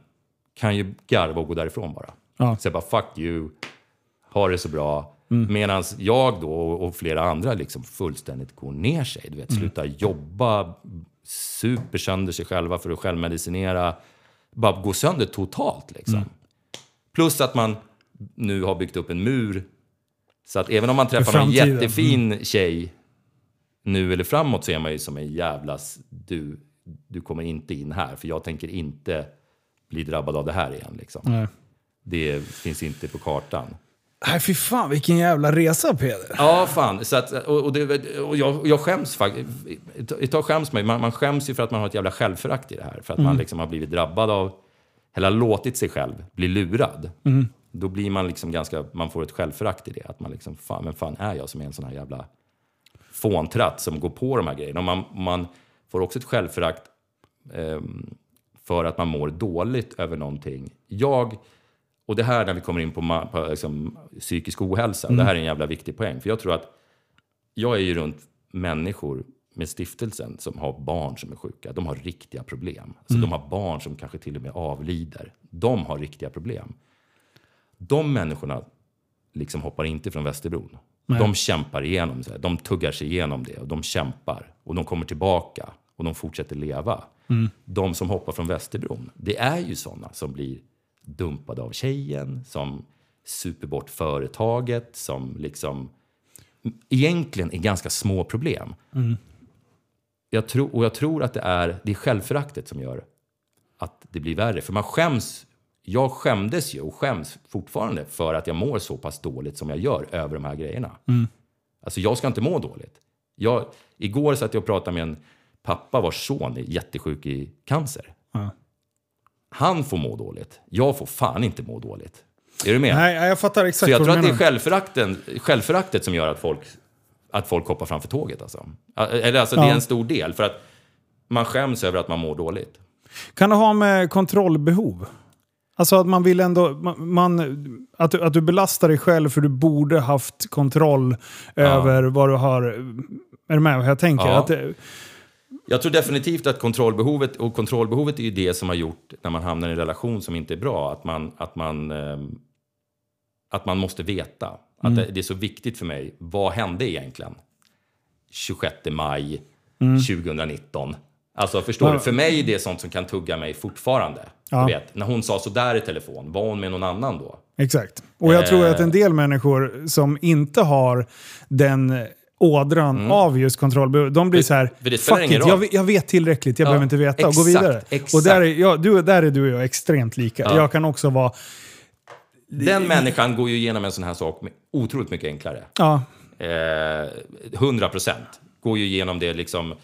kan ju garva och gå därifrån bara. Ja. Säga bara fuck you, ha det så bra. Medan jag då och flera andra liksom fullständigt går ner sig. Du vet, slutar jobba, super sönder sig själva för att självmedicinera. Bara gå sönder totalt liksom. Plus att man nu har byggt upp en mur. Så att även om man träffar någon jättefin tjej nu eller framåt så är man ju som en jävlas du, du kommer inte in här för jag tänker inte bli drabbad av det här igen. Liksom. Nej. Det finns inte på kartan. Nej, fy fan vilken jävla resa Peder. Ja, fan. Så att, och, och, det, och jag, jag skäms faktiskt. Ett tag skäms man man, man skäms ju för att man har ett jävla självförakt i det här. För att man liksom har blivit drabbad av, eller låtit sig själv bli lurad. Då blir man liksom ganska, man får ett självförakt i det. Att man liksom, fan, vem fan är jag som är en sån här jävla fåntratt som går på de här grejerna. Och man, man får också ett självförakt ehm, för att man mår dåligt över någonting. Jag, och det här när vi kommer in på, på liksom, psykisk ohälsa, det här är en jävla viktig poäng. För jag tror att jag är ju runt människor med stiftelsen som har barn som är sjuka. De har riktiga problem. Alltså, De har barn som kanske till och med avlider. De har riktiga problem. De människorna liksom hoppar inte från Västerbron. De kämpar igenom det. De tuggar sig igenom det och de kämpar. Och de kommer tillbaka och de fortsätter leva. De som hoppar från Västerbron, det är ju sådana som blir dumpade av tjejen, som super bort företaget, som liksom egentligen är ganska små problem. Jag tror, och jag tror att det är, det är självföraktet som gör att det blir värre. För man skäms. Jag skämdes ju och skäms fortfarande för att jag mår så pass dåligt som jag gör över de här grejerna. Alltså jag ska inte må dåligt. Jag, igår satt jag och pratade med en pappa vars son är jättesjuk i cancer. Ja. Han får må dåligt. Jag får fan inte må dåligt. Är du med? Nej, jag fattar exakt Så jag tror att det är självförakten, självföraktet som gör att folk, att folk hoppar framför tåget. Alltså. Eller alltså, det är Ja. en stor del. För att man skäms över att man mår dåligt. Kan det ha med kontrollbehov? Alltså att man vill ändå... Man, man, att, du, att du belastar dig själv för du borde haft kontroll över vad du har... Är du med vad jag tänker? Ja. Att det, Jag tror definitivt att kontrollbehovet, och kontrollbehovet är ju det som har gjort när man hamnar i en relation som inte är bra, att man, att man, ehm, att man måste veta. Att det, det är så viktigt för mig. Vad hände egentligen 26 maj 2019? Alltså förstår du? För mig är det sånt som kan tugga mig fortfarande. Ja. Du vet, när hon sa sådär i telefon, var hon med någon annan då? Exakt. Och jag tror Eh. att en del människor som inte har den ådran av just kontrollbehov, de blir Mm. För- så här, för fuck it, jag, roll." vet- jag vet tillräckligt, jag Ja, behöver inte veta, och gå exakt, vidare. exakt. Och där är, ja, du, där är du och jag extremt lika. Ja. Jag kan också vara, Den människan går ju igenom en sån här sak otroligt mycket enklare. ja, Eh, 100 procent. Går ju igenom det liksom.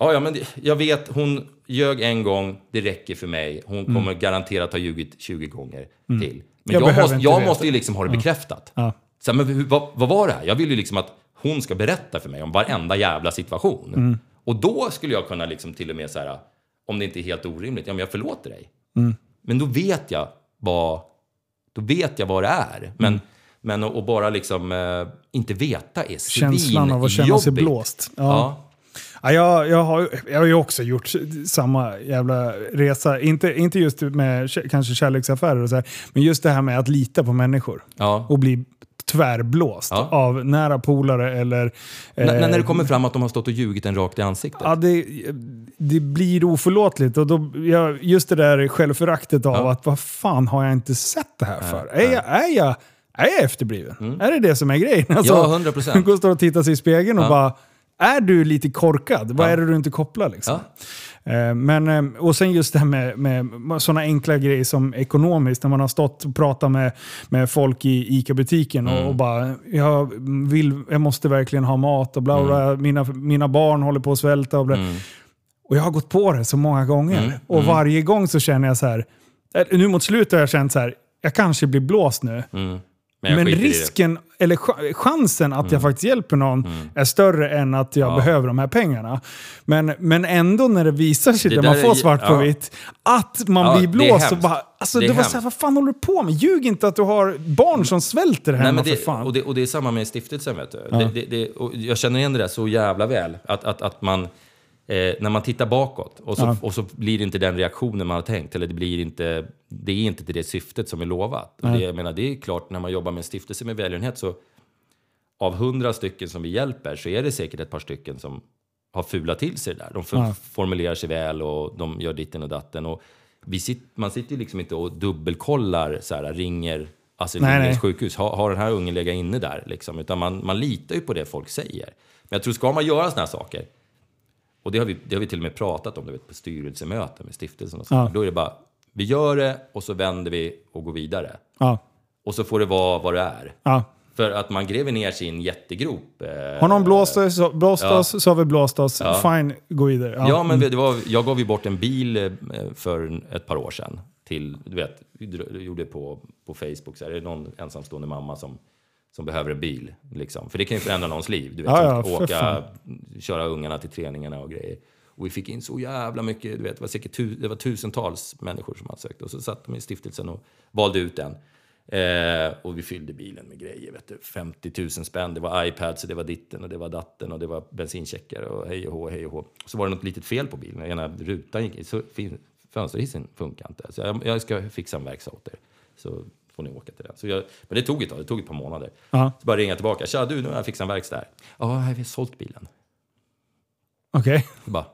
Ja, ja, men jag vet, hon, ljög en gång, det räcker för mig. Hon kommer garanterat ha ljugit 20 gånger till. Men Mm. Jag jag, måste, jag måste ju liksom ha det bekräftat. Ja. Så här, men vad, vad var det här? Jag vill ju liksom att hon ska berätta för mig om varenda jävla situation. Mm. Och då skulle jag kunna liksom till och med så här, om det inte är helt orimligt, ja men jag förlåter dig. Mm. Men då vet jag vad, då vet jag vad det är. Men, Mm. men att bara liksom eh, inte veta är Känslan av att känna sig svinjobbigt. blåst. Ja. Ja. Ja, jag, jag, har, jag har ju också gjort samma jävla resa. Inte, inte just med kanske kärleksaffärer och så här, men just det här med att lita på människor. Ja. Och bli tvärblåst Ja. av nära polare eller... N- när det eh, kommer fram att de har stått och ljugit en rakt i ansiktet. Ja, det, det blir oförlåtligt. Och då, ja, just det där självföraktet av Ja. att vad fan har jag inte sett det här för? Är, jag, är, jag, är jag efterbliven? Är det det som är grejen? [laughs] Alltså, Mm. Ja, 100 procent. [laughs] Gå och stå och titta sig i spegeln och bara, är du lite korkad? Vad Ja. är det du inte kopplar liksom? Eh, Men, eh, och sen just det här med, med sådana enkla grejer som ekonomiskt, när man har stått och pratat med, med folk i ICA-butiken och, och bara jag, vill, jag måste verkligen ha mat och bla bla, mina, mina barn håller på att svälta och bla. Och jag har gått på det så många gånger. Och varje gång så känner jag så här, eh, nu mot slutet har jag känt så här, jag kanske blir blåst nu. Mm. Men, det. risken, eller ch- chansen att jag faktiskt hjälper någon är större än att jag Ja. behöver de här pengarna. Men, men ändå när det visar sig, Det när man får är- svart på ja. vitt, att man Ja, blir det blåst. Och bara, alltså, Det det var så här, vad fan håller du på med? Ljug inte att du har barn som svälter hemma Nej, men för det, fan. och, det, och det är samma med stiftelsen. Vet du. Det, det, det, jag känner igen det där så jävla väl. Att, att, att man, eh, när man tittar bakåt och så, Ja. och så blir det inte den reaktionen man har tänkt. Eller det, blir inte, det är inte till det syftet som är lovat. Och det, jag menar, det är klart, när man jobbar med en stiftelse med välgörenhet så av hundra stycken som vi hjälper så är det säkert ett par stycken som har fulat till sig det där. De Ja. formulerar sig väl och de gör ditten och datten. Och vi sit, man sitter ju liksom inte och dubbelkollar, så här, ringer Astrid Nej, Lindgrens sjukhus. Har, har den här ungen legat inne där? Liksom? Utan man, man litar ju på det folk säger. Men jag tror, ska man göra såna här saker, och det har vi, det har vi till och med pratat om du vet, på styrelsemöten med stiftelsen och så. Ja. Då är det bara, vi gör det och så vänder vi och går vidare. Ja, Och så får det vara vad det är. ja. För att man gräver ner sig i en jättegrop. eh, Har någon blåst oss, blåst Ja. oss så har vi blåst oss. Ja. Fine, gå vidare. Ja, Ja, men det var, jag gav ju bort en bil eh, för ett par år sedan. Till, du vet, gjorde på, på Facebook, så är det någon ensamstående mamma som, som behöver en bil? Liksom. För det kan ju förändra någons liv. Du vet, Ja, ja, åka, fan. köra ungarna till träningarna och grejer. Och vi fick in så jävla mycket, du vet, det var säkert tu, det var tusentals människor som hade sökt. Och så satt de i stiftelsen och valde ut en. Eh, och vi fyllde bilen med grejer, vet du. 50 000 spänn. Det var iPads, och det var ditten och det var datten och det var bensincheckar och hej och hå, hej och hå. Så var det något litet fel på bilen. Ena rutan gick, så fönsterhissen funkar inte. Så jag, jag ska fixa en verkstad åt er. Så får ni åka till den. Så jag, men det tog ett tag, det tog ett par månader. Ja. Så bara ringa tillbaka. Tja du, nu har jag fixat en verkstad här. Ja, jag har sålt bilen. Okej. Jag bara,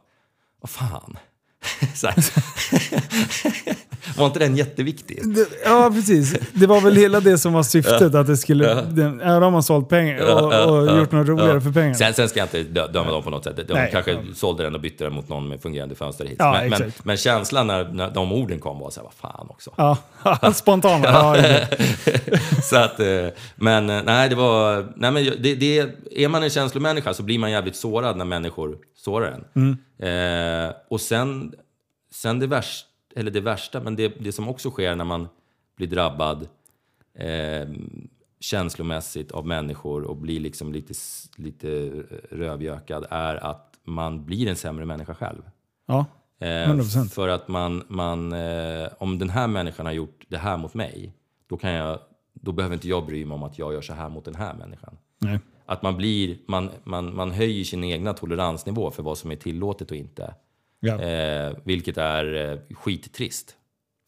vad fan. [laughs] Här. var inte den jätteviktig? Ja, precis. Det var väl hela det som var syftet. Att det skulle... Den, ja, då har man sålt pengar och, och gjort något roligare för pengarna. Sen, sen ska jag inte dö- döma dem på något sätt. De Nej. kanske Ja. sålde den och bytte den mot någon med fungerande fönsterhiss. Ja, men, men, men känslan när, när de orden kom var så här, vad fan också. Ja, [laughs] spontana. Ja, [laughs] så att, eh, men eh, nej, det var... Nej, men det, det, är man en känslomänniska så blir man jävligt sårad när människor sårar en. Eh, och sen, sen det värsta, eller det värsta, men det, det som också sker när man blir drabbad eh, känslomässigt av människor och blir liksom lite, lite rövjökad är att man blir en sämre människa själv. ja. Eh, 100%. För att man, man eh, om den här människan har gjort det här mot mig, då, kan jag, då behöver inte jag bry mig om att jag gör så här mot den här människan. Nej. Att man blir, man, man, man höjer sin egna toleransnivå för vad som är tillåtet och inte. Ja. Eh, vilket är eh, skittrist.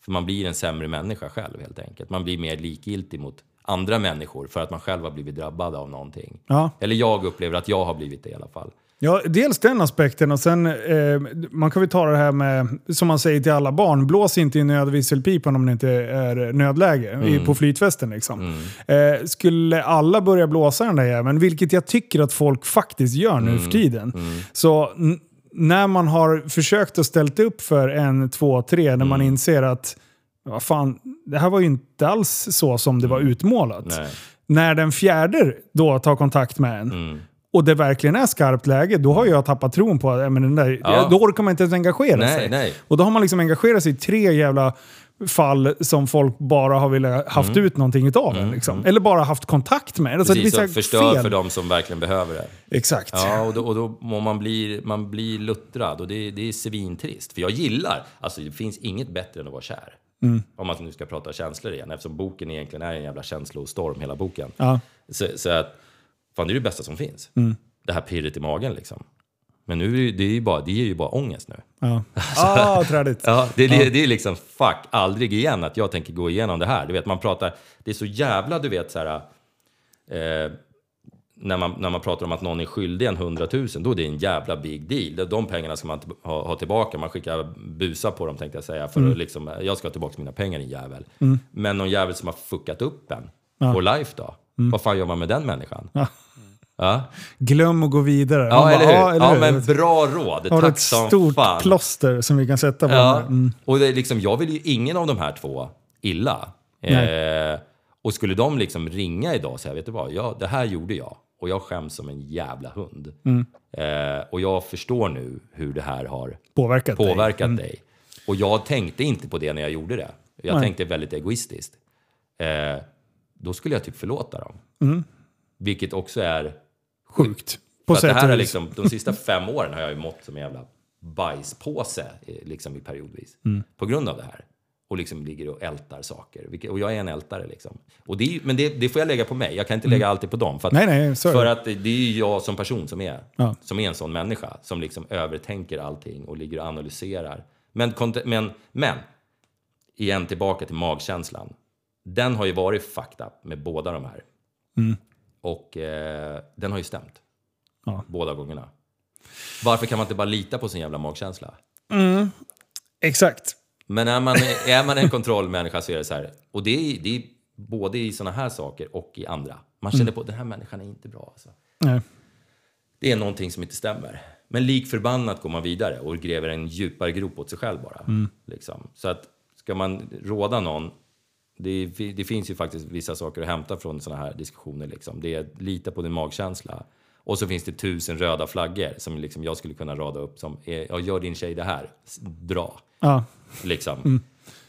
För man blir en sämre människa själv helt enkelt. Man blir mer likgiltig mot andra människor för att man själv har blivit drabbad av någonting. Ja. Eller jag upplever att jag har blivit det i alla fall. Ja, dels den aspekten och sen eh, man kan väl ta det här med, som man säger till alla barn, blås inte i nödvisselpipan om det inte är nödläge i, på flytfesten. Liksom. Eh, skulle alla börja blåsa den där jäveln, vilket jag tycker att folk faktiskt gör nu för tiden, så n- när man har försökt att ställt upp för en, två, tre, när man inser att vad fan, det här var ju inte alls så som det var utmålat. Nej. När den fjärde då tar kontakt med en, Mm. och det verkligen är skarpt läge, då har jag tappat tron på att men den där, Ja. då orkar man inte ens engagera Nej, sig. nej. Och då har man liksom engagerat sig i tre jävla fall som folk bara har velat haft ut någonting utav en. Liksom. Eller bara haft kontakt med. Alltså, Mm. Precis, det och blir förstör fel. för de som verkligen behöver det. Exakt. Ja, och då, och då må man bli, man blir luttrad och det, det är svintrist. För jag gillar, alltså det finns inget bättre än att vara kär. Mm. Om man nu ska prata känslor igen, eftersom boken egentligen är en jävla känslostorm, hela boken. Ja. Så, så att, fan det är det bästa som finns. Mm. Det här pirret i magen liksom. Men nu är det, det, är ju bara, det ger ju bara ångest nu. Ja. [laughs] Ah, trädigt. [laughs] Ja, det, det, det är liksom fuck, aldrig igen att jag tänker gå igenom det här. Du vet, man pratar, det är så jävla, du vet så här, eh, när, man, när man pratar om att någon är skyldig en 100 000, då är det en jävla big deal. De pengarna ska man ha, ha tillbaka. Man skickar busa på dem tänkte jag säga. För att liksom, jag ska ha tillbaka mina pengar din jävel. Men någon jävel som har fuckat upp en på life då? Vad fan gör man med den människan? Ja, Glöm att gå vidare. ja, Man eller bara, hur? Ja, hur? men bra råd. Har Tack ett som stort fan. plåster som vi kan sätta på Ja, mm. och det är liksom, jag vill ju ingen av de här två illa. Eh, och skulle de liksom ringa idag och säga, vet du vad, ja, det här gjorde jag och jag skäms som en jävla hund. Mm. Eh, och jag förstår nu hur det här har Påverkat, dig. påverkat dig. Och jag tänkte inte på det när jag gjorde det. Jag Nej. tänkte väldigt egoistiskt. Eh, då skulle jag typ förlåta dem. Vilket också är Sjukt. På att det sätt här är liksom, de sista fem åren har jag ju mått som en jävla bajspåse eh, liksom i periodvis. Mm. På grund av det här. Och liksom ligger och ältar saker. Och jag är en ältare liksom. Och det är, men det, det får jag lägga på mig. Jag kan inte lägga alltid på dem. För att, Mm. Nej, nej, för att det är ju jag som person som är, Ja. som är en sån människa. Som liksom övertänker allting och ligger och analyserar. Men, men, men igen tillbaka till magkänslan. Den har ju varit fucked up med båda de här. Och eh, den har ju stämt. Ja. Båda gångerna. Varför kan man inte bara lita på sin jävla magkänsla? Exakt. Men är man, är man en kontrollmänniska så är det så här. Och det är, det är både i såna här saker och i andra. Man känner på att den här människan är inte bra. Alltså. Nej. Det är någonting som inte stämmer. Men lik förbannat går man vidare och gräver en djupare grop åt sig själv bara. Liksom. Så att ska man råda någon, det, det finns ju faktiskt vissa saker att hämta från sådana här diskussioner. Liksom. Det är lita på din magkänsla. Och så finns det tusen röda flaggor som liksom jag skulle kunna rada upp som är, ja, gör din tjej det här, dra. Ja. Liksom.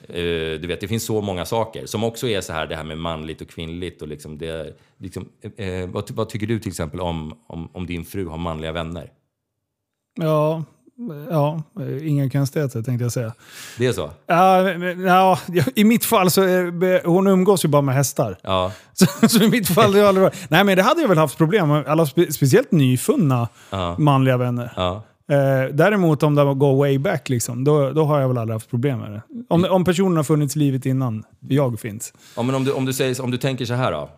Eh, du vet, det finns så många saker som också är så här det här med manligt och kvinnligt. Och liksom det, liksom, eh, vad, vad tycker du till exempel om, om, om din fru har manliga vänner? Ja. Ja, inga konstigheter tänkte jag säga. Det är så? Ja, men, ja, I mitt fall så är, hon umgås ju bara med hästar. Ja. [laughs] Så, så i mitt fall har det aldrig. Nej men det hade jag väl haft problem med. Alla spe, speciellt nyfunna Ja. manliga vänner. ja. Eh, däremot om det går way back, liksom, då, då har jag väl aldrig haft problem med det. Om, om personen har funnits livet innan jag finns. ja men om du, om, du säger, om du tänker så här då.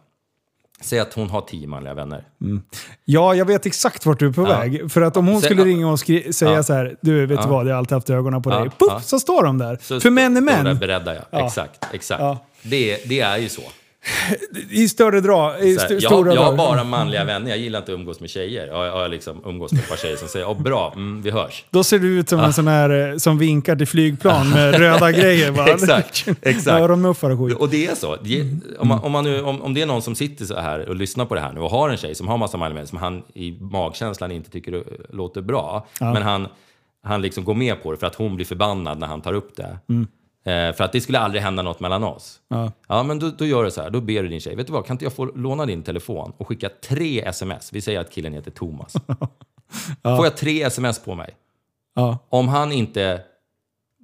Säg att hon har tio manliga vänner. Ja, jag vet exakt vart du är på Ja. väg. För att om hon Sä- skulle ringa och skri- säga Ja. så här, du vet du vad, jag har alltid haft ögonen på Ja. dig. Puff, Ja. så står de där. Så För män är står där män. beredda ja. Ja. Exakt, exakt. Ja. Det, det är ju så. I större drag. I st- jag, stora jag har bara manliga vänner, jag gillar inte att umgås med tjejer. Jag, jag liksom umgås med ett par tjejer som säger oh, bra, mm, vi hörs. Då ser du ut som en sån här eh, som vinkar till flygplan med [laughs] röda grejer. Va? Exakt, exakt. Öronmuffar och skit. Och det är så. Det, om, man, om, man nu, om, om det är någon som sitter så här och lyssnar på det här nu och har en tjej som har massa manliga vänner som han i magkänslan inte tycker eh, låter bra. Men han, han liksom går med på det för att hon blir förbannad när han tar upp det. Eh, för att det skulle aldrig hända något mellan oss. Ja. Ja, men då, då gör du så här. Då ber du din tjej, vet du vad, kan inte jag få låna din telefon och skicka tre sms? Vi säger att killen heter Thomas. [laughs] Får jag tre sms på mig? Ja. Om han inte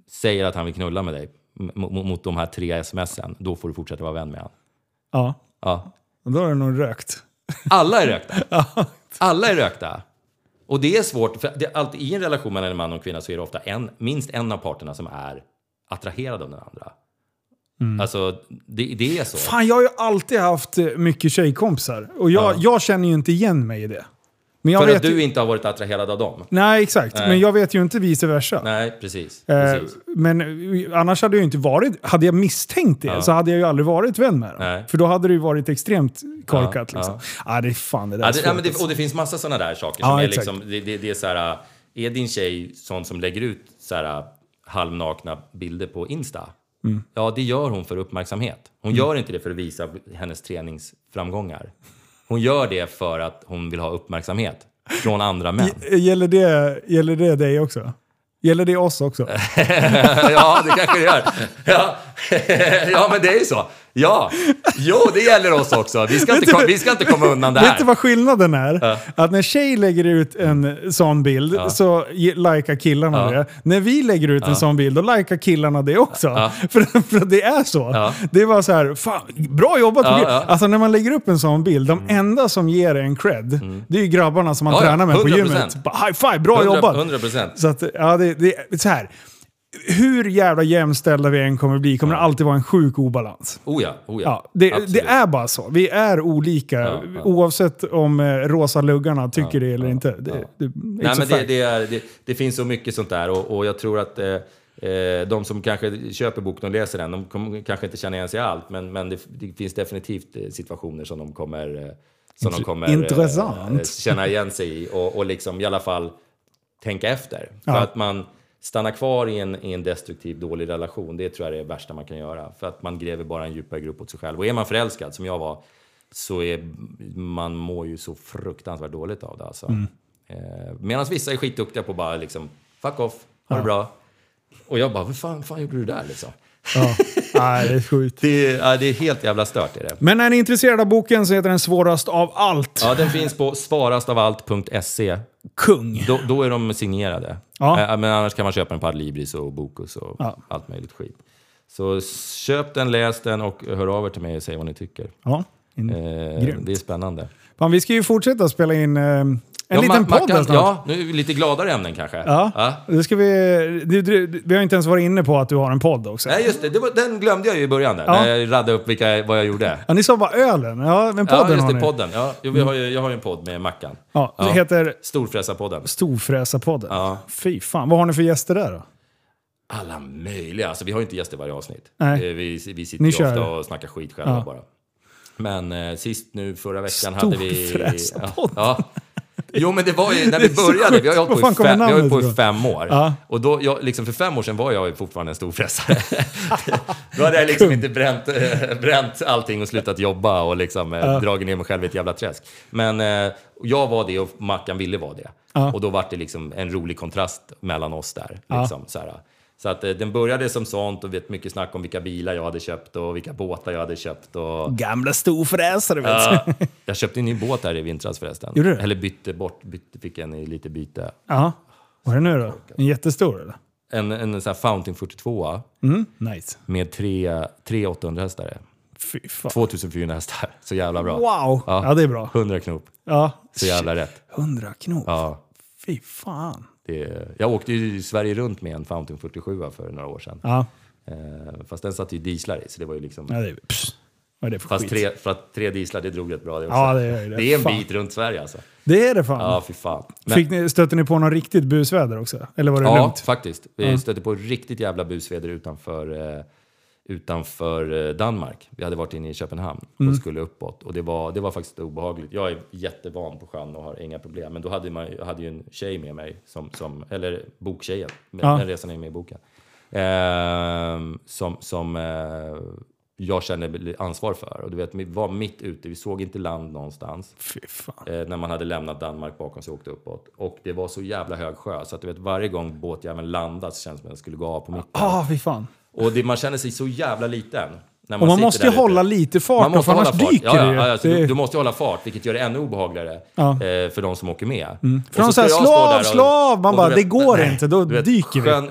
säger att han vill knulla med dig mot, de här tre smsen, då får du fortsätta vara vän med honom. ja. Ja. Då är det nog rökt. Alla är rökta. [laughs] Alla är rökta. Och det är svårt, för det är alltid, i en relation mellan en man och en kvinna så är det ofta en, minst en av parterna som är attraherad av den andra. Alltså, det, det är så. Fan, jag har ju alltid haft eh, mycket tjejkompisar. Och jag, Ja. jag känner ju inte igen mig i det. Men jag För vet att du ju, inte har varit attraherad av dem. Nej, exakt. Nej. Men jag vet ju inte vice versa. Nej, precis. Eh, precis. men eh, annars hade jag ju inte varit... Hade jag misstänkt det Ja. så hade jag ju aldrig varit vän med dem. Nej. För då hade det ju varit extremt korkat. Ja, liksom. Ah, det är fan det där Ja, det, ja, men det, och det finns massa sådana där saker. Ja, Som är, exakt. liksom, det, det, det är, så här, är din tjej sån som lägger ut så här, halvnakna bilder på Insta? Mm. Ja, det gör hon för uppmärksamhet. Hon gör inte det för att visa hennes träningsframgångar. Hon gör det för att hon vill ha uppmärksamhet från andra män. Gäller det, gäller det dig också? Gäller det oss också? [laughs] ja, det kanske det gör. Ja. [laughs] ja, men det är ju så. Ja, jo, det gäller oss också. Vi ska, inte, kom, vi ska inte komma undan det Vet du här. vad skillnaden är? Ja. Att när tjej lägger ut en sån bild så ge- likar killarna Ja. det. När vi lägger ut en sån bild då likar killarna det också. Ja. [laughs] För, för det är så. Ja. Det var så här, fan, bra jobbat! Ja, Ja, ja. Alltså när man lägger upp en sån bild, de enda som ger en cred, det är ju grabbarna som man Ja, ja, tränar med på 100%. gymmet. High five, bra jobbat! 100 procent. Så att, ja, det, det är så här. Hur jävla jämställda vi än kommer bli kommer det alltid vara en sjuk obalans. Oh ja, oh ja. Ja, det, det är bara så. Vi är olika Ja, ja. oavsett om eh, rosa luggarna tycker det eller inte. Det, det, Nej, men är, det, finns så mycket sånt där och, och jag tror att eh, eh, de som kanske köper boken och läser den, de kommer kanske inte känna igen sig i allt, men, men det, finns definitivt eh, situationer som de kommer, eh, som de kommer eh, Intressant. eh, känna igen sig i och, och liksom i alla fall tänka efter. För att man stannar kvar i en, i en destruktiv, dålig relation, det tror jag är det värsta man kan göra. För att man gräver bara en djupare grupp åt sig själv. Och är man förälskad, som jag var, så är man mår ju så fruktansvärt dåligt av det. Alltså. Mm. Eh, Medan vissa är skitduktiga på bara liksom, fuck off, ha det bra. Och jag bara, vad fan, fan gjorde du där liksom? Ja. Nej, det är sjukt. [laughs] Det är, ja, det är helt jävla stört är det. Men är ni intresserade av boken så heter den Svårast av allt. Ja, den finns på svarastavalt.se. Kung. Då, då är de signerade. Ja. Men annars kan man köpa den på Adlibris och Bokus och Ja. allt möjligt skit. Så köp den, läs den och hör av er till mig och säg vad ni tycker. Ja. Eh, det är spännande. Fan, vi ska ju fortsätta spela in eh, en Ja, liten podd snart. Ja, nu är vi lite gladare ämnen kanske. Ja. Det ska vi, du, du, vi har inte ens varit inne på att du har en podd också. Nej, just det. det var, den glömde jag ju i början där. Ja. När jag raddade upp vilka, vad jag gjorde. Ja, ni sa bara ölen. Ja, men podden ja, just har det. ni. Podden. Ja, vi har ju, jag har ju en podd med Mackan. Ja, det Ja. heter Storfräsarpodden. Storfräsarpodden. Ja. Fy fan, vad har ni för gäster där då? Alla möjliga. Alltså, vi har ju inte gäster varje avsnitt. Nej. Eh, Vi, vi sitter Ni ju ofta och snackar skit själva Ja. bara. Men eh, sist nu förra veckan hade vi... Storfräsarpodden. Ja, ja. Jo men det var ju när vi började, vi har ju hållit på, i fem, vi har på i fem år. Ja. Och då, jag, liksom för fem år sedan var jag ju fortfarande en storfräsare. [laughs] då hade jag liksom inte bränt, eh, bränt allting och slutat jobba och liksom eh, dragit ner mig själv i ett jävla träsk. Men eh, jag var det och Mackan ville vara det. Ja. Och då var det liksom en rolig kontrast mellan oss där. Ja. Liksom, så här. Så att eh, den började som sånt och vet mycket snack om vilka bilar jag hade köpt och vilka båtar jag hade köpt. Och, Gamla storfräsare vet Ja, du. [laughs] jag köpte en ny båt här i vintras förresten. Gjorde du? Eller bytte bort, bytte, fick en i lite byte. Ja. Vad är det nu då? En jättestor eller? En, en sån här Fountain 42 Mm, nice. med tre, tre 800 hästar. Fy fan. 2400 hästar. Så jävla bra. Wow! Ja. Ja. det är bra. 100 knop. Ja. Så jävla rätt. 100 knop. Ja. Fy fan. Jag åkte ju Sverige runt med en Fountain 47 för några år sedan. Ja. Eh, fast den satt ju dieslar i, så det var ju liksom... ja det pss. Vad är det för Fast skit? tre, för att tre dieslar, det drog rätt bra det också. Ja, det är det. det är en Fan. bit runt Sverige alltså. Det är det fan. Ja, fy fan. Men- Fick ni, stötte ni på någon riktigt busväder också? Eller var det Ja, lugnt? faktiskt. Vi stötte på riktigt jävla busväder utanför, eh, utanför eh, Danmark. Vi hade varit inne i Köpenhamn och skulle uppåt. Och det var, det var faktiskt obehagligt. Jag är jättevan på sjön och har inga problem. Men då hade man, jag hade ju en tjej med mig, som, som, eller boktjejen. Ja. Den resan är med i boken. Ehm, som som eh, jag kände ansvar för. Och du vet, vi var mitt ute, vi såg inte land någonstans. Eh, när man hade lämnat Danmark bakom sig och åkte uppåt. Och det var så jävla hög sjö så att du vet varje gång båtjäveln landade så kändes det som att den skulle gå av på mitten. Ah, fy fan. Och det, man känner sig så jävla liten. När Och man måste ju hålla lite fart, Man måste för annars dyker ja, ja, ja, alltså, Det- du, du måste hålla fart, vilket gör det ännu obehagligare Ja. eh, för de som åker med. För Och de säger slå av, slå av! Man bara, det går nej, inte, då vet, dyker vi. sjön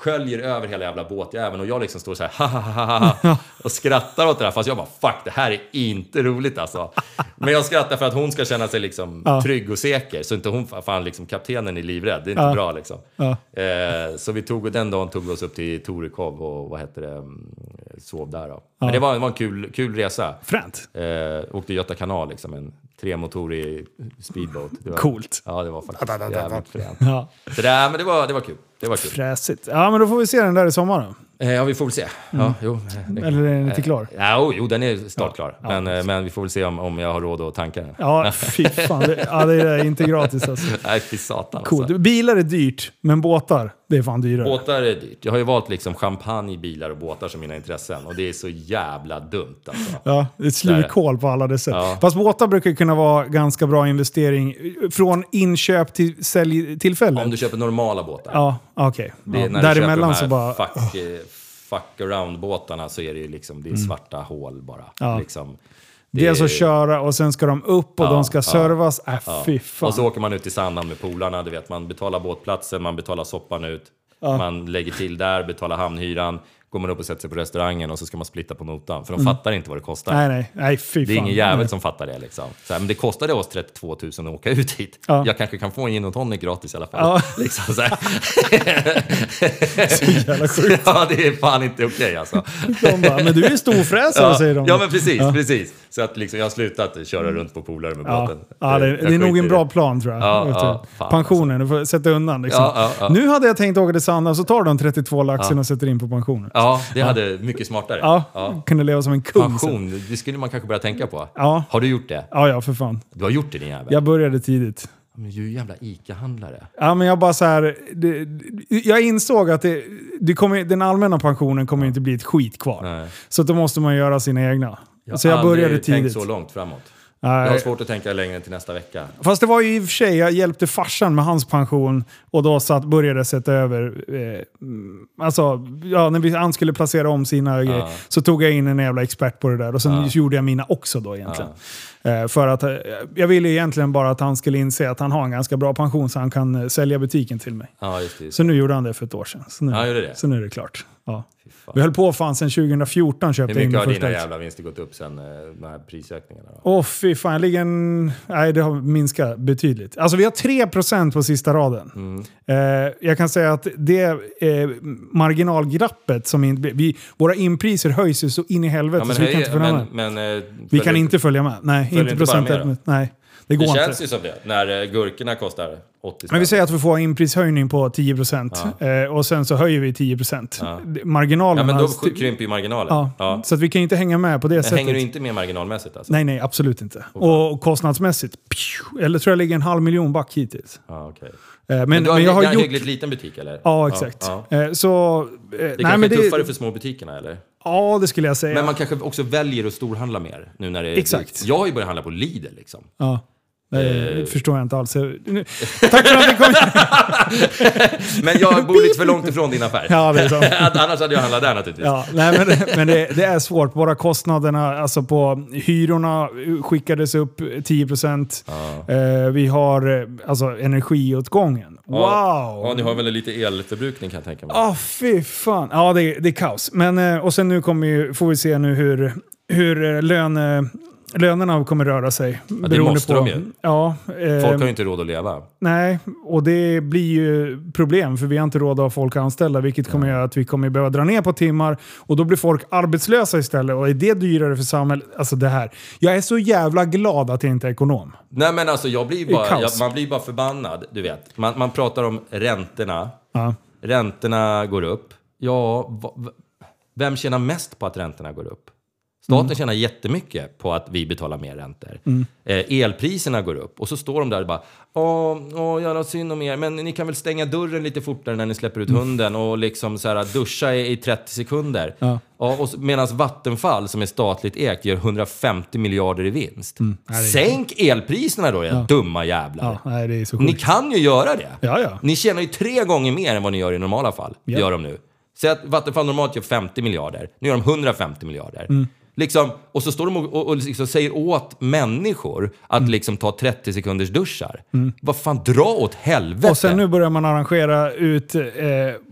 sköljer över hela jävla båtjäveln och jag liksom står så här "Ha, ha, ha, ha, ha", och skrattar åt det där. Fast jag bara fuck, det här är inte roligt alltså. Men jag skrattar för att hon ska känna sig liksom Ja. trygg och säker. Så inte hon, fan liksom kaptenen är livrädd. Det är inte Ja. bra liksom. Ja. Eh, så vi tog, den dagen tog vi oss upp till Torekov och vad heter det, mm, sov där då. Men det var, det var en kul, kul resa. Fränt. Eh, åkte Göta kanal, liksom, en tremotorig speedboat. Det var, Coolt. Ja, det var faktiskt jävligt fränt. Ja. Så det, men det, var, det var kul. Det var kul. Fräsigt. Ja, men då får vi se den där i sommar då. Eh, ja, vi får väl se. Ja, jo, det- Eller är den inte klar? Ja, jo, jo, den är startklar. Men, eh, men vi får väl se om, om jag har råd att tanka den. Ja, fy fan. Det, ja, det är inte gratis alltså. [laughs] Nej, fy satan Coolt. alltså. Bilar är dyrt, men båtar, Det är fan dyrare. Båtar är dyrt. Jag har ju valt liksom champagne, bilar och båtar som mina intressen. Och det är så jävla dumt alltså. Ja, det är slukhål på alla dessa sätt. Ja. Fast båtar brukar kunna vara ganska bra investering från inköp till säljtillfälle. Om du köper normala båtar. Ja, okej. Är Ja. Däremellan så bara... fuck, eh, fuck around-båtarna så är det ju liksom, det är svarta hål bara. Mm. Ja. Liksom. Det Dels är- att köra och sen ska de upp och Ja, de ska ja, servas. Äh, Ja. fy fan. Och så åker man ut i Sandhamn med polarna, du vet, man betalar båtplatsen, man betalar soppan ut, man lägger till där, betalar hamnhyran, går man upp och sätter sig på restaurangen och så ska man splitta på notan. För de fattar inte vad det kostar. Mm. Nej, nej, nej, fy Det är fan. ingen jävel Nej. som fattar det liksom. Så här, men det kostade oss 32 000 att åka ut hit. Ja. Jag kanske kan få en gin och tonic gratis i alla fall. Ja. [laughs] Liksom så. [laughs] Så jävla sjukt. [laughs] ja, det är fan inte okej alltså. De bara, men du är storfräsare Ja, säger de. ja, men precis, precis. Så att liksom, jag har slutat köra runt på polare med Ja, båten. ja det, det är nog en bra plan tror jag. Ja, ja, du. fan, Pensionen, du får sätta undan. Liksom. Ja, ja, ja. Nu hade jag tänkt åka till Sandhamn, så tar de 32 laxen och sätter in på pensionen. Ja, det hade mycket smartare. Ja, kunde leva som en kung. sen. Pension, det skulle man kanske börja tänka på. Ja. Har du gjort det? Ja, ja, för fan. Du har gjort det din jävel. Jag började tidigt. Men du är ju jävla ICA-handlare. Ja, men jag bara så här, det, jag insåg att det, det kommer, den allmänna pensionen kommer inte bli ett skit kvar. Nej. Så då måste man göra sina egna. Jag så jag har aldrig började tänkt tidigt. så långt framåt. Jag har Nej. svårt att tänka längre än till nästa vecka. Fast det var ju i och för sig, jag hjälpte farsan med hans pension och då satt, började jag sätta över, eh, alltså, ja, när vi, han skulle placera om sina grejer så tog jag in en jävla expert på det där och sen gjorde jag mina också då egentligen. Eh, för att eh, jag ville egentligen bara att han skulle inse att han har en ganska bra pension så han kan eh, sälja butiken till mig. Ja, just det. Just. Så nu gjorde han det för ett år sedan. Så nu, Ja, det? Så nu är det klart. Ja. Vi höll på fan sedan 2014 köpte Hur jag in mycket min har första dina jävla vinster gått upp sen eh, de här prisökningarna? Åh fy fan, jag ligger en... Nej, det har minskat betydligt. Alltså vi har 3% på sista raden. Mm. Eh, jag kan säga att det eh, marginalglappet som in, vi, Våra inpriser höjs ju så in i helvete Ja, men, så vi kan inte följa med. men, men, eh, Vi följer- kan inte följa med. Nej, inte procentuellt. Nej, det går Det inte. känns ju som det, när eh, gurkorna kostar 80 spänn. Men vi säger att vi får en inprishöjning på 10% eh, och sen så höjer vi 10%. Ja. Marginalen Ja, men då krymper ju marginalen. ja, Ja. Så att vi kan inte hänga med på det Men sättet. hänger du inte med marginalmässigt alltså? Nej, nej, absolut inte. Och kostnadsmässigt, pju, eller tror jag ligger en halv miljon back hittills. Ja, okej. Eh, Men, Men, du har, men jag har en gjort... hyggligt liten butik eller? Ja, exakt. Ja. Eh, Så... eh, Det nej, kanske men är tuffare det, för små butikerna eller? Ja, det skulle jag säga. Men man kanske också väljer att storhandla mer nu när det är Exakt. Jag har ju börjat handla på Lidl liksom. Ja. Nej, det Eh. förstår jag inte alls. Tack för att ni kom. [laughs] Men jag bor lite för långt ifrån din affär. Ja, det är så. [laughs] Annars hade jag handlat där naturligtvis. Ja, nej, men det, men det, det är svårt. Bara kostnaderna alltså på hyrorna skickades upp 10%. Eh, vi har eh, alltså energiåtgången. Wow! Ja, ni har väl lite elförbrukning kan jag tänka mig. Ah, fy fan. Ja, det, det är kaos. Men, eh, och sen nu kommer ju, får vi se nu hur, hur eh, löne, lönerna kommer röra sig. det måste de ju. Ja, eh, Folk har ju inte råd att leva. Nej, och det blir ju problem för vi har inte råd att ha folk anställda vilket kommer göra att vi kommer behöva dra ner på timmar och då blir folk arbetslösa istället och är det dyrare för samhället? Alltså det här. Jag är så jävla glad att jag inte är ekonom. Nej men alltså jag blir bara, jag, man blir bara förbannad, du vet. Man, man pratar om räntorna. Ja. Räntorna går upp. Ja, va, vem tjänar mest på att räntorna går upp? Staten Mm. tjänar jättemycket på att vi betalar mer räntor. Eh, elpriserna går upp och så står de där och bara Åh, åh jävla synd om er, men ni kan väl stänga dörren lite fortare när ni släpper ut hunden och liksom så här, duscha i, i 30 sekunder. Ja. Ja, och Medan Vattenfall, som är statligt ägt, gör 150 miljarder i vinst. Mm. Ja, det är- Sänk elpriserna då, era dumma jävlar. Ja, nej, det Ni kan ju göra det. Ja, ja. Ni tjänar ju tre gånger mer än vad ni gör i normala fall. Ja. Gör de nu. Säg att Vattenfall normalt gör 50 miljarder. Nu gör de 150 miljarder. Mm. Liksom, och så står de och, och, och liksom säger åt människor att Mm. liksom ta 30 sekunders duschar. Vad fan, dra åt helvete! Och sen nu börjar man arrangera ut eh,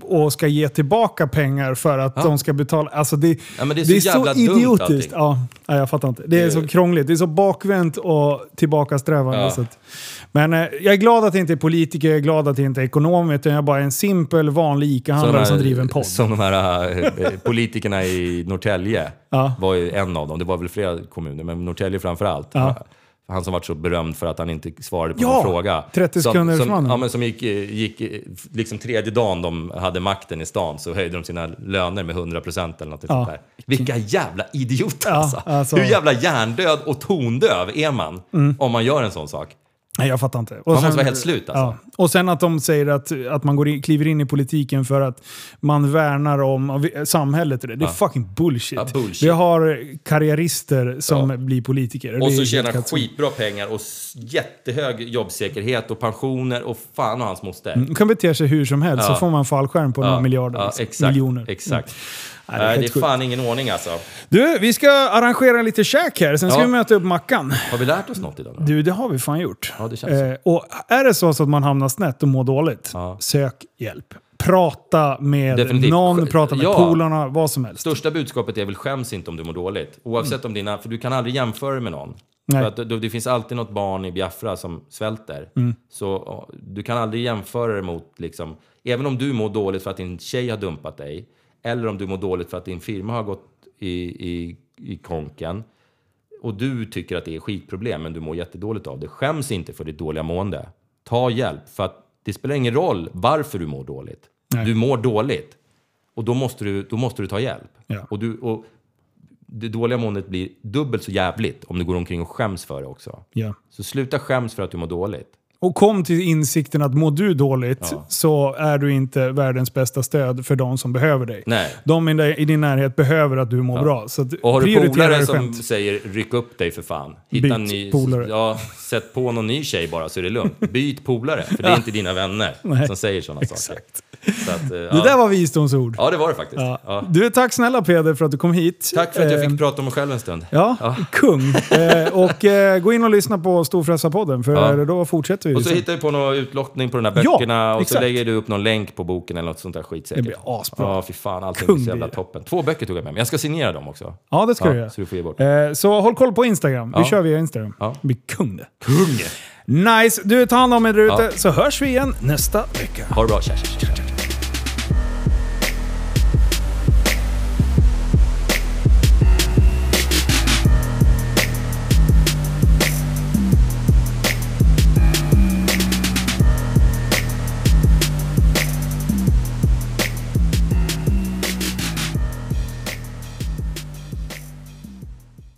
och ska ge tillbaka pengar för att de ska betala. Alltså det, Ja, men det är så jävla dumt idiotiskt. allting. Ja, jag fattar inte. Det är Det- så krångligt. Det är så bakvänt och tillbakasträvande. Ja. Så att, men eh, jag är glad att jag inte är politiker, jag är glad att jag inte är ekonom, utan jag är bara en simpel, vanlig ICA-handlare som driver en podd. Som de här äh, politikerna i Norrtälje Ja. var ju en av dem. Det var väl flera kommuner, men Norrtälje framför allt. Ja. Han som var så berömd för att han inte svarade på Ja, någon fråga. 30 som, sekunders som, mannen. ja, men som gick, gick liksom tredje dagen de hade makten i stan så höjde de sina löner med 100% eller något Ja. sånt där. Vilka jävla idioter Ja, alltså. alltså. Hur jävla hjärndöd och tondöv är man om man gör en sån sak? Nej, jag fattar inte. Och Man måste vara helt slut alltså. Ja. Och sen att de säger att, att man går in, kliver in i politiken för att man värnar om samhället. Det, det är Ja. fucking bullshit. Ja, bullshit. Vi har karriärister som Ja. blir politiker. Och är helt tjänar skitbra pengar och jättehög jobbsäkerhet och pensioner och fan och hans moster. De kan bete sig hur som helst så får man fallskärm på några miljarder. ja, liksom. exakt, Miljoner. Exakt. Nej, det är Nej, det är fan ingen ordning alltså. Du, vi ska arrangera lite käk här. Sen ska Ja. vi möta upp Mackan. Har vi lärt oss något idag då? Du, det har vi fan gjort. Ja, det känns eh, och är det så, att man hamnar snett och mår dåligt, Ja. sök hjälp. Prata med Definitivt. någon, prata med Ja. polarna, vad som helst. Största budskapet är väl skäms inte om du mår dåligt. Oavsett om dina, för du kan aldrig jämföra med någon. Nej. För att det, det finns alltid något barn i Biafra som svälter. Mm. Så du kan aldrig jämföra det mot, liksom, även om du mår dåligt för att din tjej har dumpat dig, eller om du mår dåligt för att din firma har gått i, i, i konken, och du tycker att det är skitproblem, men du mår jättedåligt av det. Skäms inte för ditt dåliga mående. Ta hjälp, för att det spelar ingen roll varför du mår dåligt. Nej. Du mår dåligt. Och då måste du, då måste du ta hjälp. Ja. Och, du, och det dåliga måendet blir dubbelt så jävligt om du går omkring och skäms för det också. Ja. Så sluta skäms för att du mår dåligt. Och kom till insikten att mår du dåligt Ja. så är du inte världens bästa stöd för de som behöver dig. Nej. De i di- i din närhet behöver att du mår bra. Så Och har du polare som själv. säger ryck upp dig för fan. Hitta en Byt ny, polare. Ja, sätt på någon ny tjej bara så är det lugnt. [laughs] Byt polare, för det är inte dina vänner Nej. som säger sådana saker. Exakt. Så att, eh, Det ja. där var visdomsord. ja, det var det faktiskt. Ja. Ja. Du, tack snälla Peder för att du kom hit. Tack för att jag Eh, fick prata om mig själv en stund. Ja, kung. Eh, och eh, gå in och lyssna på Storfräsarpodden för då fortsätter vi. Och så hittar vi på någon utlottning på de här Ja, böckerna och så exakt. lägger du upp någon länk på boken eller något sånt där skit säkert. Det blir asbra. Ja, fy fan. Allting Kung blir så jävla toppen. Två böcker tog jag med mig. Jag ska signera dem också. Ja, det ska du göra. så du får ge bort. Eh, så håll koll på Instagram. Vi kör via Instagram. Ja. Det blir kung det. Kung! Nice! Du, ta hand om er ute Ja. så hörs vi igen nästa vecka. Ha det bra. Tja, tja, tja.